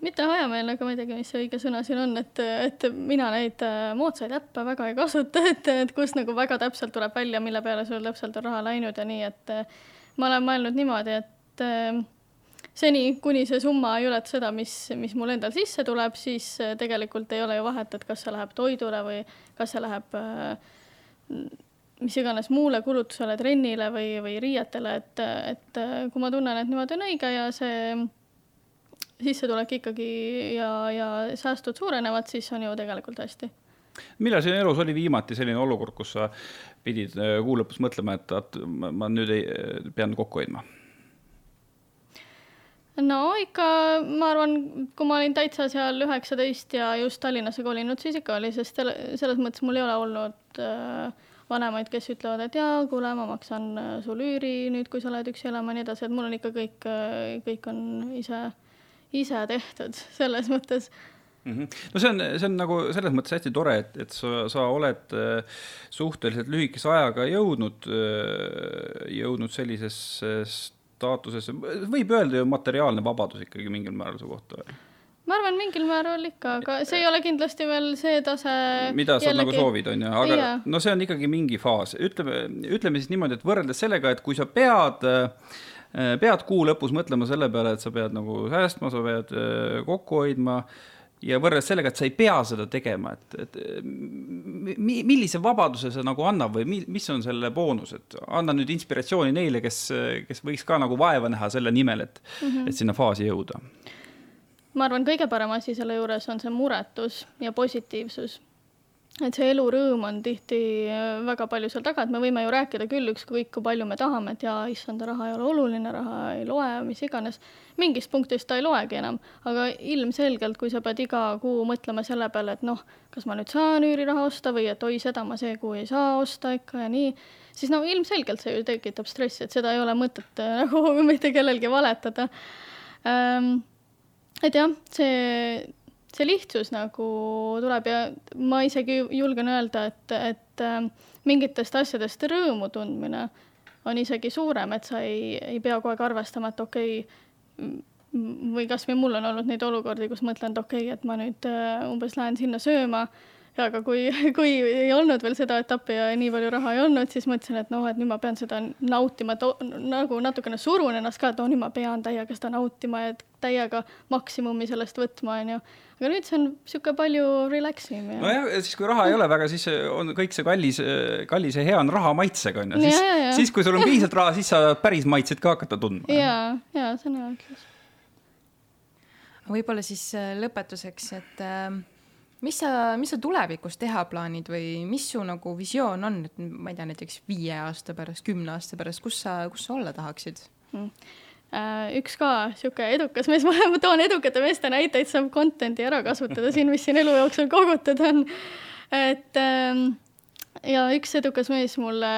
mitte hajameelne, aga ma ei teagi, mis see õige sõna siin on, et, et mina neid äh, moodsaid äppe väga ei kasuta, et, et kus nagu väga täpselt tuleb välja, mille peale sul täpselt on raha läinud ja nii, et äh, ma olen mõelnud niimoodi, et äh, seni, kuni see summa ei ületa seda, mis, mis mul endal sisse tuleb, siis tegelikult ei ole ju vahet, et kas see läheb toidule või kas see läheb mis iganes muule kulutusele, trennile või, või riietele, et, et kui ma tunnen, et niimoodi on õige ja see sissetulek ikkagi ja, ja säästud suurenevad, siis on ju tegelikult hästi. millal sinu elus oli viimati selline olukord, kus sa pidid äh, kuu lõpus mõtlema, et, et ma nüüd ei, pean kokku hoidma? no ikka, ma arvan, kui ma olin täitsa seal üheksateist ja just Tallinnasse kolinud, siis ikka oli, sest selles mõttes mul ei ole olnud äh, vanemaid, kes ütlevad, et jaa, kuule, ma maksan äh, sul üüri nüüd, kui sa lähed üksi elama ja nii edasi, et mul on ikka kõik, äh, kõik on ise ise tehtud selles mõttes mm. -hmm. no see on, see on nagu selles mõttes hästi tore, et, et sa, sa oled äh, suhteliselt lühikese ajaga jõudnud, äh, jõudnud sellisesse staatusesse, võib öelda ju materiaalne vabadus ikkagi mingil määral su kohta või? ma arvan, mingil määral ikka, aga see ei ole kindlasti veel see tase. mida sa jällegi... nagu soovid, on ju, aga ja. no see on ikkagi mingi faas, ütleme, ütleme siis niimoodi, et võrreldes sellega, et kui sa pead Äh, pead kuu lõpus mõtlema selle peale, et sa pead nagu säästma, sa pead äh, kokku hoidma. Ja võrreldes sellega, et sa ei pea seda tegema, et, et mi, millise vabaduse see nagu annab või mi, mis on selle boonus, et anna nüüd inspiratsiooni neile, kes, kes võiks ka nagu vaeva näha selle nimel, et mm, -hmm. et sinna faasi jõuda. Ma arvan, kõige parem asi selle juures on see muretus ja positiivsus et see elurõõm on tihti äh, väga palju seal taga, et me võime ju rääkida küll ükskõik kui palju me tahame, et jaa, issand, raha ei ole oluline, raha ei loe, mis iganes. mingist punktist ta ei loegi enam, aga ilmselgelt, kui sa pead iga kuu mõtlema selle peale, et noh, kas ma nüüd saan üüriraha osta või et oi, seda ma see kuu ei saa osta ikka ja nii, siis no ilmselgelt see ju tekitab stressi, et seda ei ole mõtet äh, nagu mitte kellelgi valetada ähm,. et jah, see see lihtsus nagu tuleb ja ma isegi julgen öelda, et, et äh, mingitest asjadest rõõmu tundmine on isegi suurem, et sa ei, ei pea kogu aeg arvestama, et okei okay,, või kasvõi mul on olnud neid olukordi, kus mõtlen, et okei okay,, et ma nüüd äh, umbes lähen sinna sööma ja aga kui, kui ei olnud veel seda etappi ja nii palju raha ei olnud, siis mõtlesin, et noh, et nüüd ma pean seda nautima, nagu natukene surun ennast ka, et oh, nüüd ma pean täiega seda nautima ja täiega maksimumi sellest võtma, onju. Aga nüüd see on niisugune palju relax im ja. nojah, siis kui raha ei ole väga, siis on kõik see kallis, kallis ja hea on raha maitsega, onju. siis, siis kui sul on piisavalt raha, siis sa päris maitseid ka hakata tundma. ja, ja see on hea ütlus. võib-olla siis äh, lõpetuseks, et äh, mis sa, mis sa tulevikus teha plaanid või mis su nagu visioon on, et ma ei tea, näiteks viie aasta pärast, kümne aasta pärast, kus sa, kus sa olla tahaksid mm.? Üks ka sihuke edukas mees, ma toon edukate meeste näiteid, saab content'i ära kasutada siin, mis siin elu jooksul kogutud on. et ähm, ja üks edukas mees mulle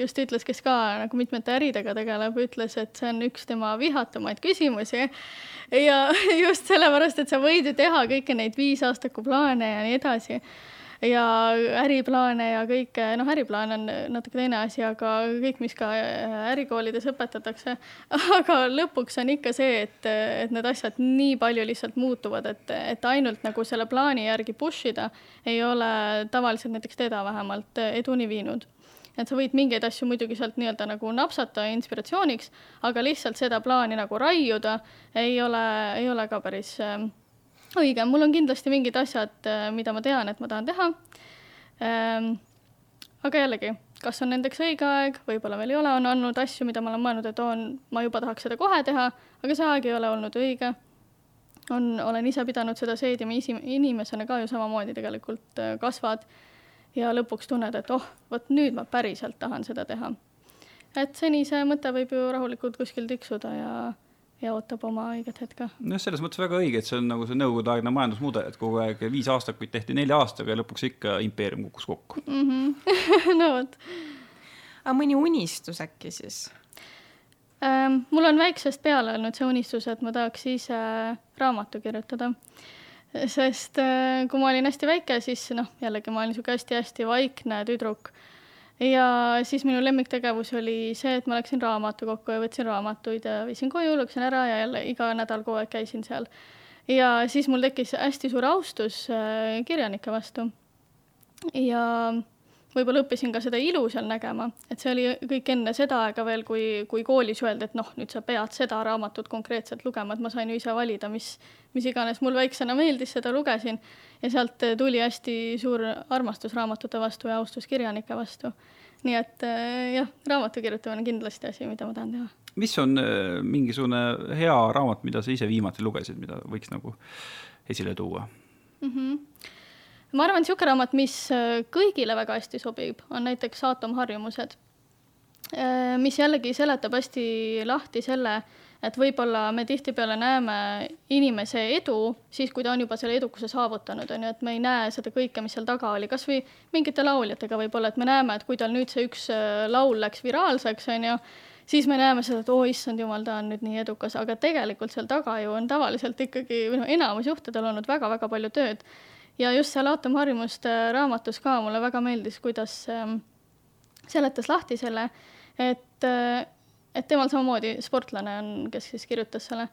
just ütles, kes ka nagu mitmete äridega tegeleb, ütles, et see on üks tema vihatumaid küsimusi. Ja just sellepärast, et sa võid ju teha kõiki neid viisaastaku plaane ja nii edasi ja äriplaane ja kõike, noh, äriplaan on natuke teine asi, aga kõik, mis ka ärikoolides õpetatakse. aga lõpuks on ikka see, et, et need asjad nii palju lihtsalt muutuvad, et, et ainult nagu selle plaani järgi push ida ei ole tavaliselt näiteks teda vähemalt eduni viinud et sa võid mingeid asju muidugi sealt nii-öelda nagu napsata inspiratsiooniks, aga lihtsalt seda plaani nagu raiuda ei ole, ei ole ka päris äh, õige, mul on kindlasti mingid asjad, äh, mida ma tean, et ma tahan teha ähm,. aga jällegi, kas on nendeks õige aeg, võib-olla veel ei ole, on olnud asju, mida ma olen mõelnud, et on, ma juba tahaks seda kohe teha, aga see aeg ei ole olnud õige. on, olen ise pidanud seda seedima isi-, inimesena ka ju samamoodi tegelikult äh, kasvad ja lõpuks tunned, et oh, vot nüüd ma päriselt tahan seda teha. et seni see mõte võib ju rahulikult kuskil tiksuda ja, ja ootab oma õiget hetke. noh, selles mõttes väga õige, et see on nagu see nõukogudeaegne majandusmudel, et kogu aeg viis aastakuid tehti nelja aastaga ja lõpuks ikka impeerium kukkus kokku mm. -hmm. no vot. aga mõni unistus äkki siis ähm,? mul on väiksest peale olnud see unistus, et ma tahaks ise raamatu kirjutada sest äh, kui ma olin hästi väike, siis noh, jällegi ma olin niisugune hästi-hästi vaikne tüdruk. Ja siis minu lemmiktegevus oli see, et ma läksin raamatukokku ja võtsin raamatuid ja viisin koju, lugesin ära ja jälle iga nädal kogu aeg käisin seal. ja siis mul tekkis hästi suur austus äh, kirjanike vastu. ja võib-olla õppisin ka seda ilu seal nägema, et see oli kõik enne seda aega veel, kui, kui koolis öeldi, et noh, nüüd sa pead seda raamatut konkreetselt lugema, et ma sain ju ise valida, mis, mis iganes mul väiksena meeldis, seda lugesin. ja sealt tuli hästi suur armastus raamatute vastu ja austus kirjanike vastu. nii et äh, jah, raamatu kirjutamine on kindlasti asi, mida ma tahan teha. mis on äh, mingisugune hea raamat, mida sa ise viimati lugesid, mida võiks nagu esile tuua mm? -hmm ma arvan, niisugune raamat, mis äh, kõigile väga hästi sobib, on näiteks aatomharjumused, äh, mis jällegi seletab hästi lahti selle, et võib-olla me tihtipeale näeme inimese edu siis, kui ta on juba selle edukuse saavutanud, on ju, et me ei näe seda kõike, mis seal taga oli, kas või mingite lauljatega võib-olla, et me näeme, et kui tal nüüd see üks äh, laul läks viraalseks, on ju, siis me näeme seda, et oo oh, issand jumal, ta on nüüd nii edukas, aga tegelikult seal taga ju on tavaliselt ikkagi, või noh, enamus juhtudel olnud väga-väga palju tööd ja just seal aatomharjumuste raamatus ka mulle väga meeldis, kuidas äh, seletas lahti selle, et äh,, et temal samamoodi sportlane on, kes siis kirjutas selle,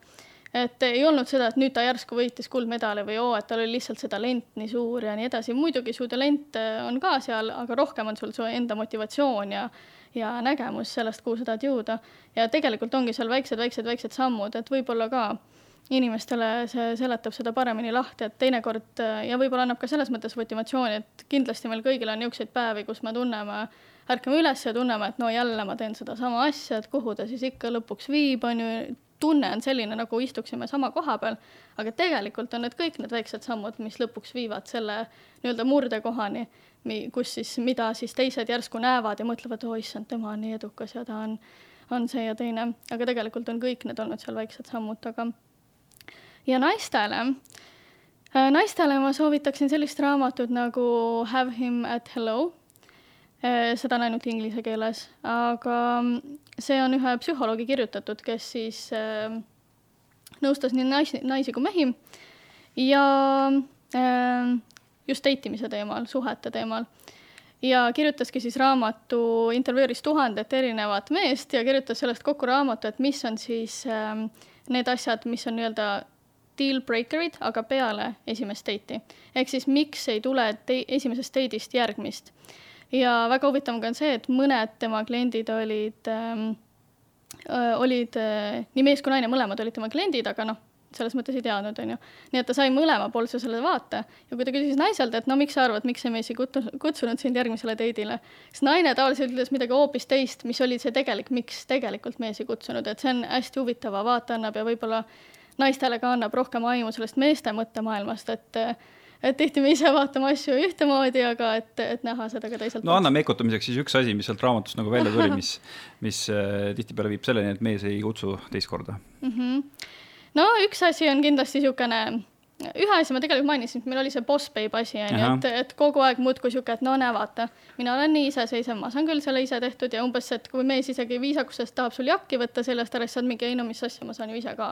et ei olnud seda, et nüüd ta järsku võitis kuldmedali või oo, et tal oli lihtsalt see talent nii suur ja nii edasi, muidugi su talent äh, on ka seal, aga rohkem on sul su enda motivatsioon ja ja nägemus sellest, kuhu sa tahad jõuda. ja tegelikult ongi seal väiksed, väiksed, väiksed sammud, et võib-olla ka inimestele see seletab seda paremini lahti, et teinekord ja võib-olla annab ka selles mõttes motivatsiooni, et kindlasti meil kõigil on niisuguseid päevi, kus me tunneme, ärkame üles ja tunneme, et no jälle ma teen sedasama asja, et kuhu ta siis ikka lõpuks viib, on ju, tunne on selline, nagu istuksime sama koha peal, aga tegelikult on need kõik need väiksed sammud, mis lõpuks viivad selle nii-öelda murdekohani, kus siis, mida siis teised järsku näevad ja mõtlevad, oi issand, tema on nii edukas ja ta on, on see ja teine, aga tegelikult on kõik need olnud seal väiksed sammud taga. Ja naistele, äh, naistele ma soovitaksin sellist raamatut nagu Have him at hello Äh, seda on ainult inglise keeles, aga mm, see on ühe psühholoogi kirjutatud, kes siis äh, nõustas nii naisi, naisi kui mehi ja just date imise teemal, suhete teemal. ja kirjutaski siis raamatu, intervjueeris tuhandet erinevat meest ja kirjutas sellest kokku raamatu, et mis on siis äh, need asjad, mis on nii-öelda deal breaker'id, aga peale esimest date'i. ehk siis miks ei tule esimesest date'ist järgmist ja väga huvitav ka on see, et mõned tema kliendid olid ähm,, olid äh, nii mees kui naine, mõlemad olid tema kliendid, aga noh, selles mõttes ei teadnud, onju. nii et ta sai mõlemapoolse selle vaate ja kui ta küsis naiselt, et no miks sa arvad, miks see mees ei kutsunud, sind järgmisele date'ile, siis naine tavaliselt ütles midagi hoopis teist, mis oli see tegelik, miks tegelikult mees ei kutsunud, et see on hästi huvitava vaate annab ja võib-olla naistele ka annab rohkem aimu sellest meeste mõttemaailmast, et et tihti me ise vaatame asju ühtemoodi, aga et, et näha seda ka teiselt. no anna mekutamiseks siis üks asi, mis sealt raamatust nagu välja tuli, mis, mis äh, tihtipeale viib selleni, et mees ei kutsu teist korda mm. -hmm. no üks asi on kindlasti niisugune ühe asja ma tegelikult mainisin, et meil oli see boss babe asi on ju, et, et kogu aeg muudkui sihuke, et no näe, vaata, mina olen nii iseseisev, ma saan küll selle ise tehtud ja umbes, et kui mees isegi viisakusest tahab sul jakki võtta sellest ära, siis sa oled mingi, ei no mis asja, ma saan ju ise ka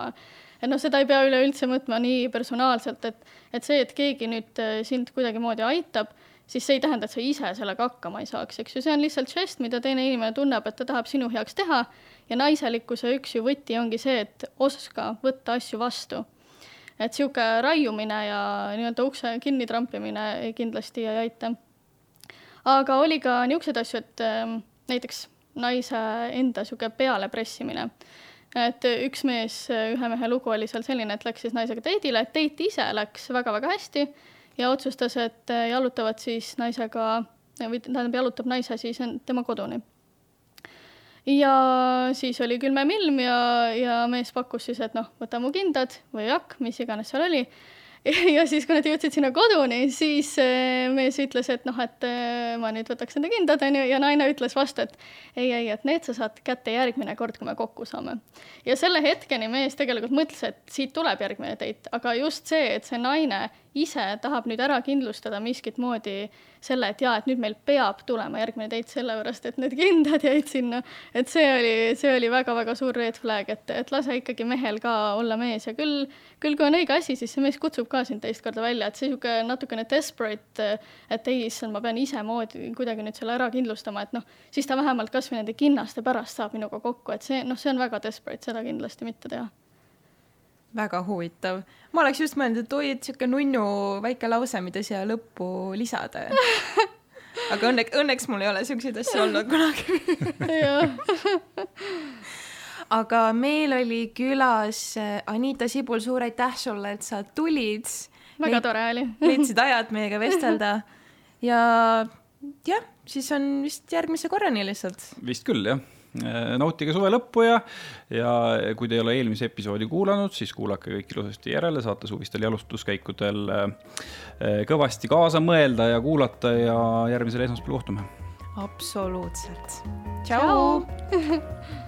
et noh, seda ei pea üleüldse mõõtma nii personaalselt, et, et see, et keegi nüüd äh, sind kuidagimoodi aitab, siis see ei tähenda, et sa ise sellega hakkama ei saaks, eks ju, see on lihtsalt žest, mida teine inimene tunneb, et ta tahab sinu heaks teha ja naiselikkuse üks ju võti ongi see, et oska võtta asju vastu. et niisugune raiumine ja nii-öelda ukse kinni trampimine kindlasti ei aita. aga oli ka niisuguseid asju, et äh, näiteks naise enda niisugune pealepressimine et üks mees, ühe mehe lugu oli seal selline, et läks siis naisega date'ile, et date ise läks väga-väga hästi ja otsustas, et jalutavad siis naisega või tähendab, jalutab naise siis tema koduni. ja siis oli külmem ilm ja, ja mees pakkus siis, et noh, võta mu kindad või jakk, mis iganes seal oli ja siis, kui nad jõudsid sinna koduni, siis äh, mees ütles, et noh, et äh, ma nüüd võtaks enda kindad, onju, ja naine ütles vastu, et ei, ei, et need sa saad kätte järgmine kord, kui me kokku saame. ja selle hetkeni mees tegelikult mõtles, et siit tuleb järgmine date, aga just see, et see naine ise tahab nüüd ära kindlustada miskit moodi selle, et jaa, et nüüd meil peab tulema järgmine date, sellepärast et need kindad jäid sinna. et see oli, see oli väga-väga suur red flag, et, et lase ikkagi mehel ka olla mees. Ja küll, küll kui on õige asi, siis see mees kutsub ka sind teist korda välja, et see niisugune natukene desperate, et ei, issand, ma pean ise moodi kuidagi nüüd selle ära kindlustama, et noh, siis ta vähemalt kasvõi nende kinnaste pärast saab minuga kokku, et see, noh, see on väga desperate, seda kindlasti mitte teha väga huvitav. ma oleks just mõelnud, et oi, et sihuke nunnu väike lause, mida siia lõppu lisada. aga õnneks, õnneks mul ei ole siukseid asju olnud kunagi aga meil oli külas äh, Anita Sibul, suur aitäh sulle, et sa tulid. väga Leid, tore oli leidsid ajad meiega vestelda ja jah, siis on vist järgmise korrani lihtsalt. vist küll, jah nautige suve lõppu ja, ja kui te ei ole eelmise episoodi kuulanud, siis kuulake kõik ilusasti järele, saate suvistel jalustuskäikudel äh, äh, kõvasti kaasa mõelda ja kuulata ja järgmisel esmaspäeval kohtume. absoluutselt. tšau, tšau.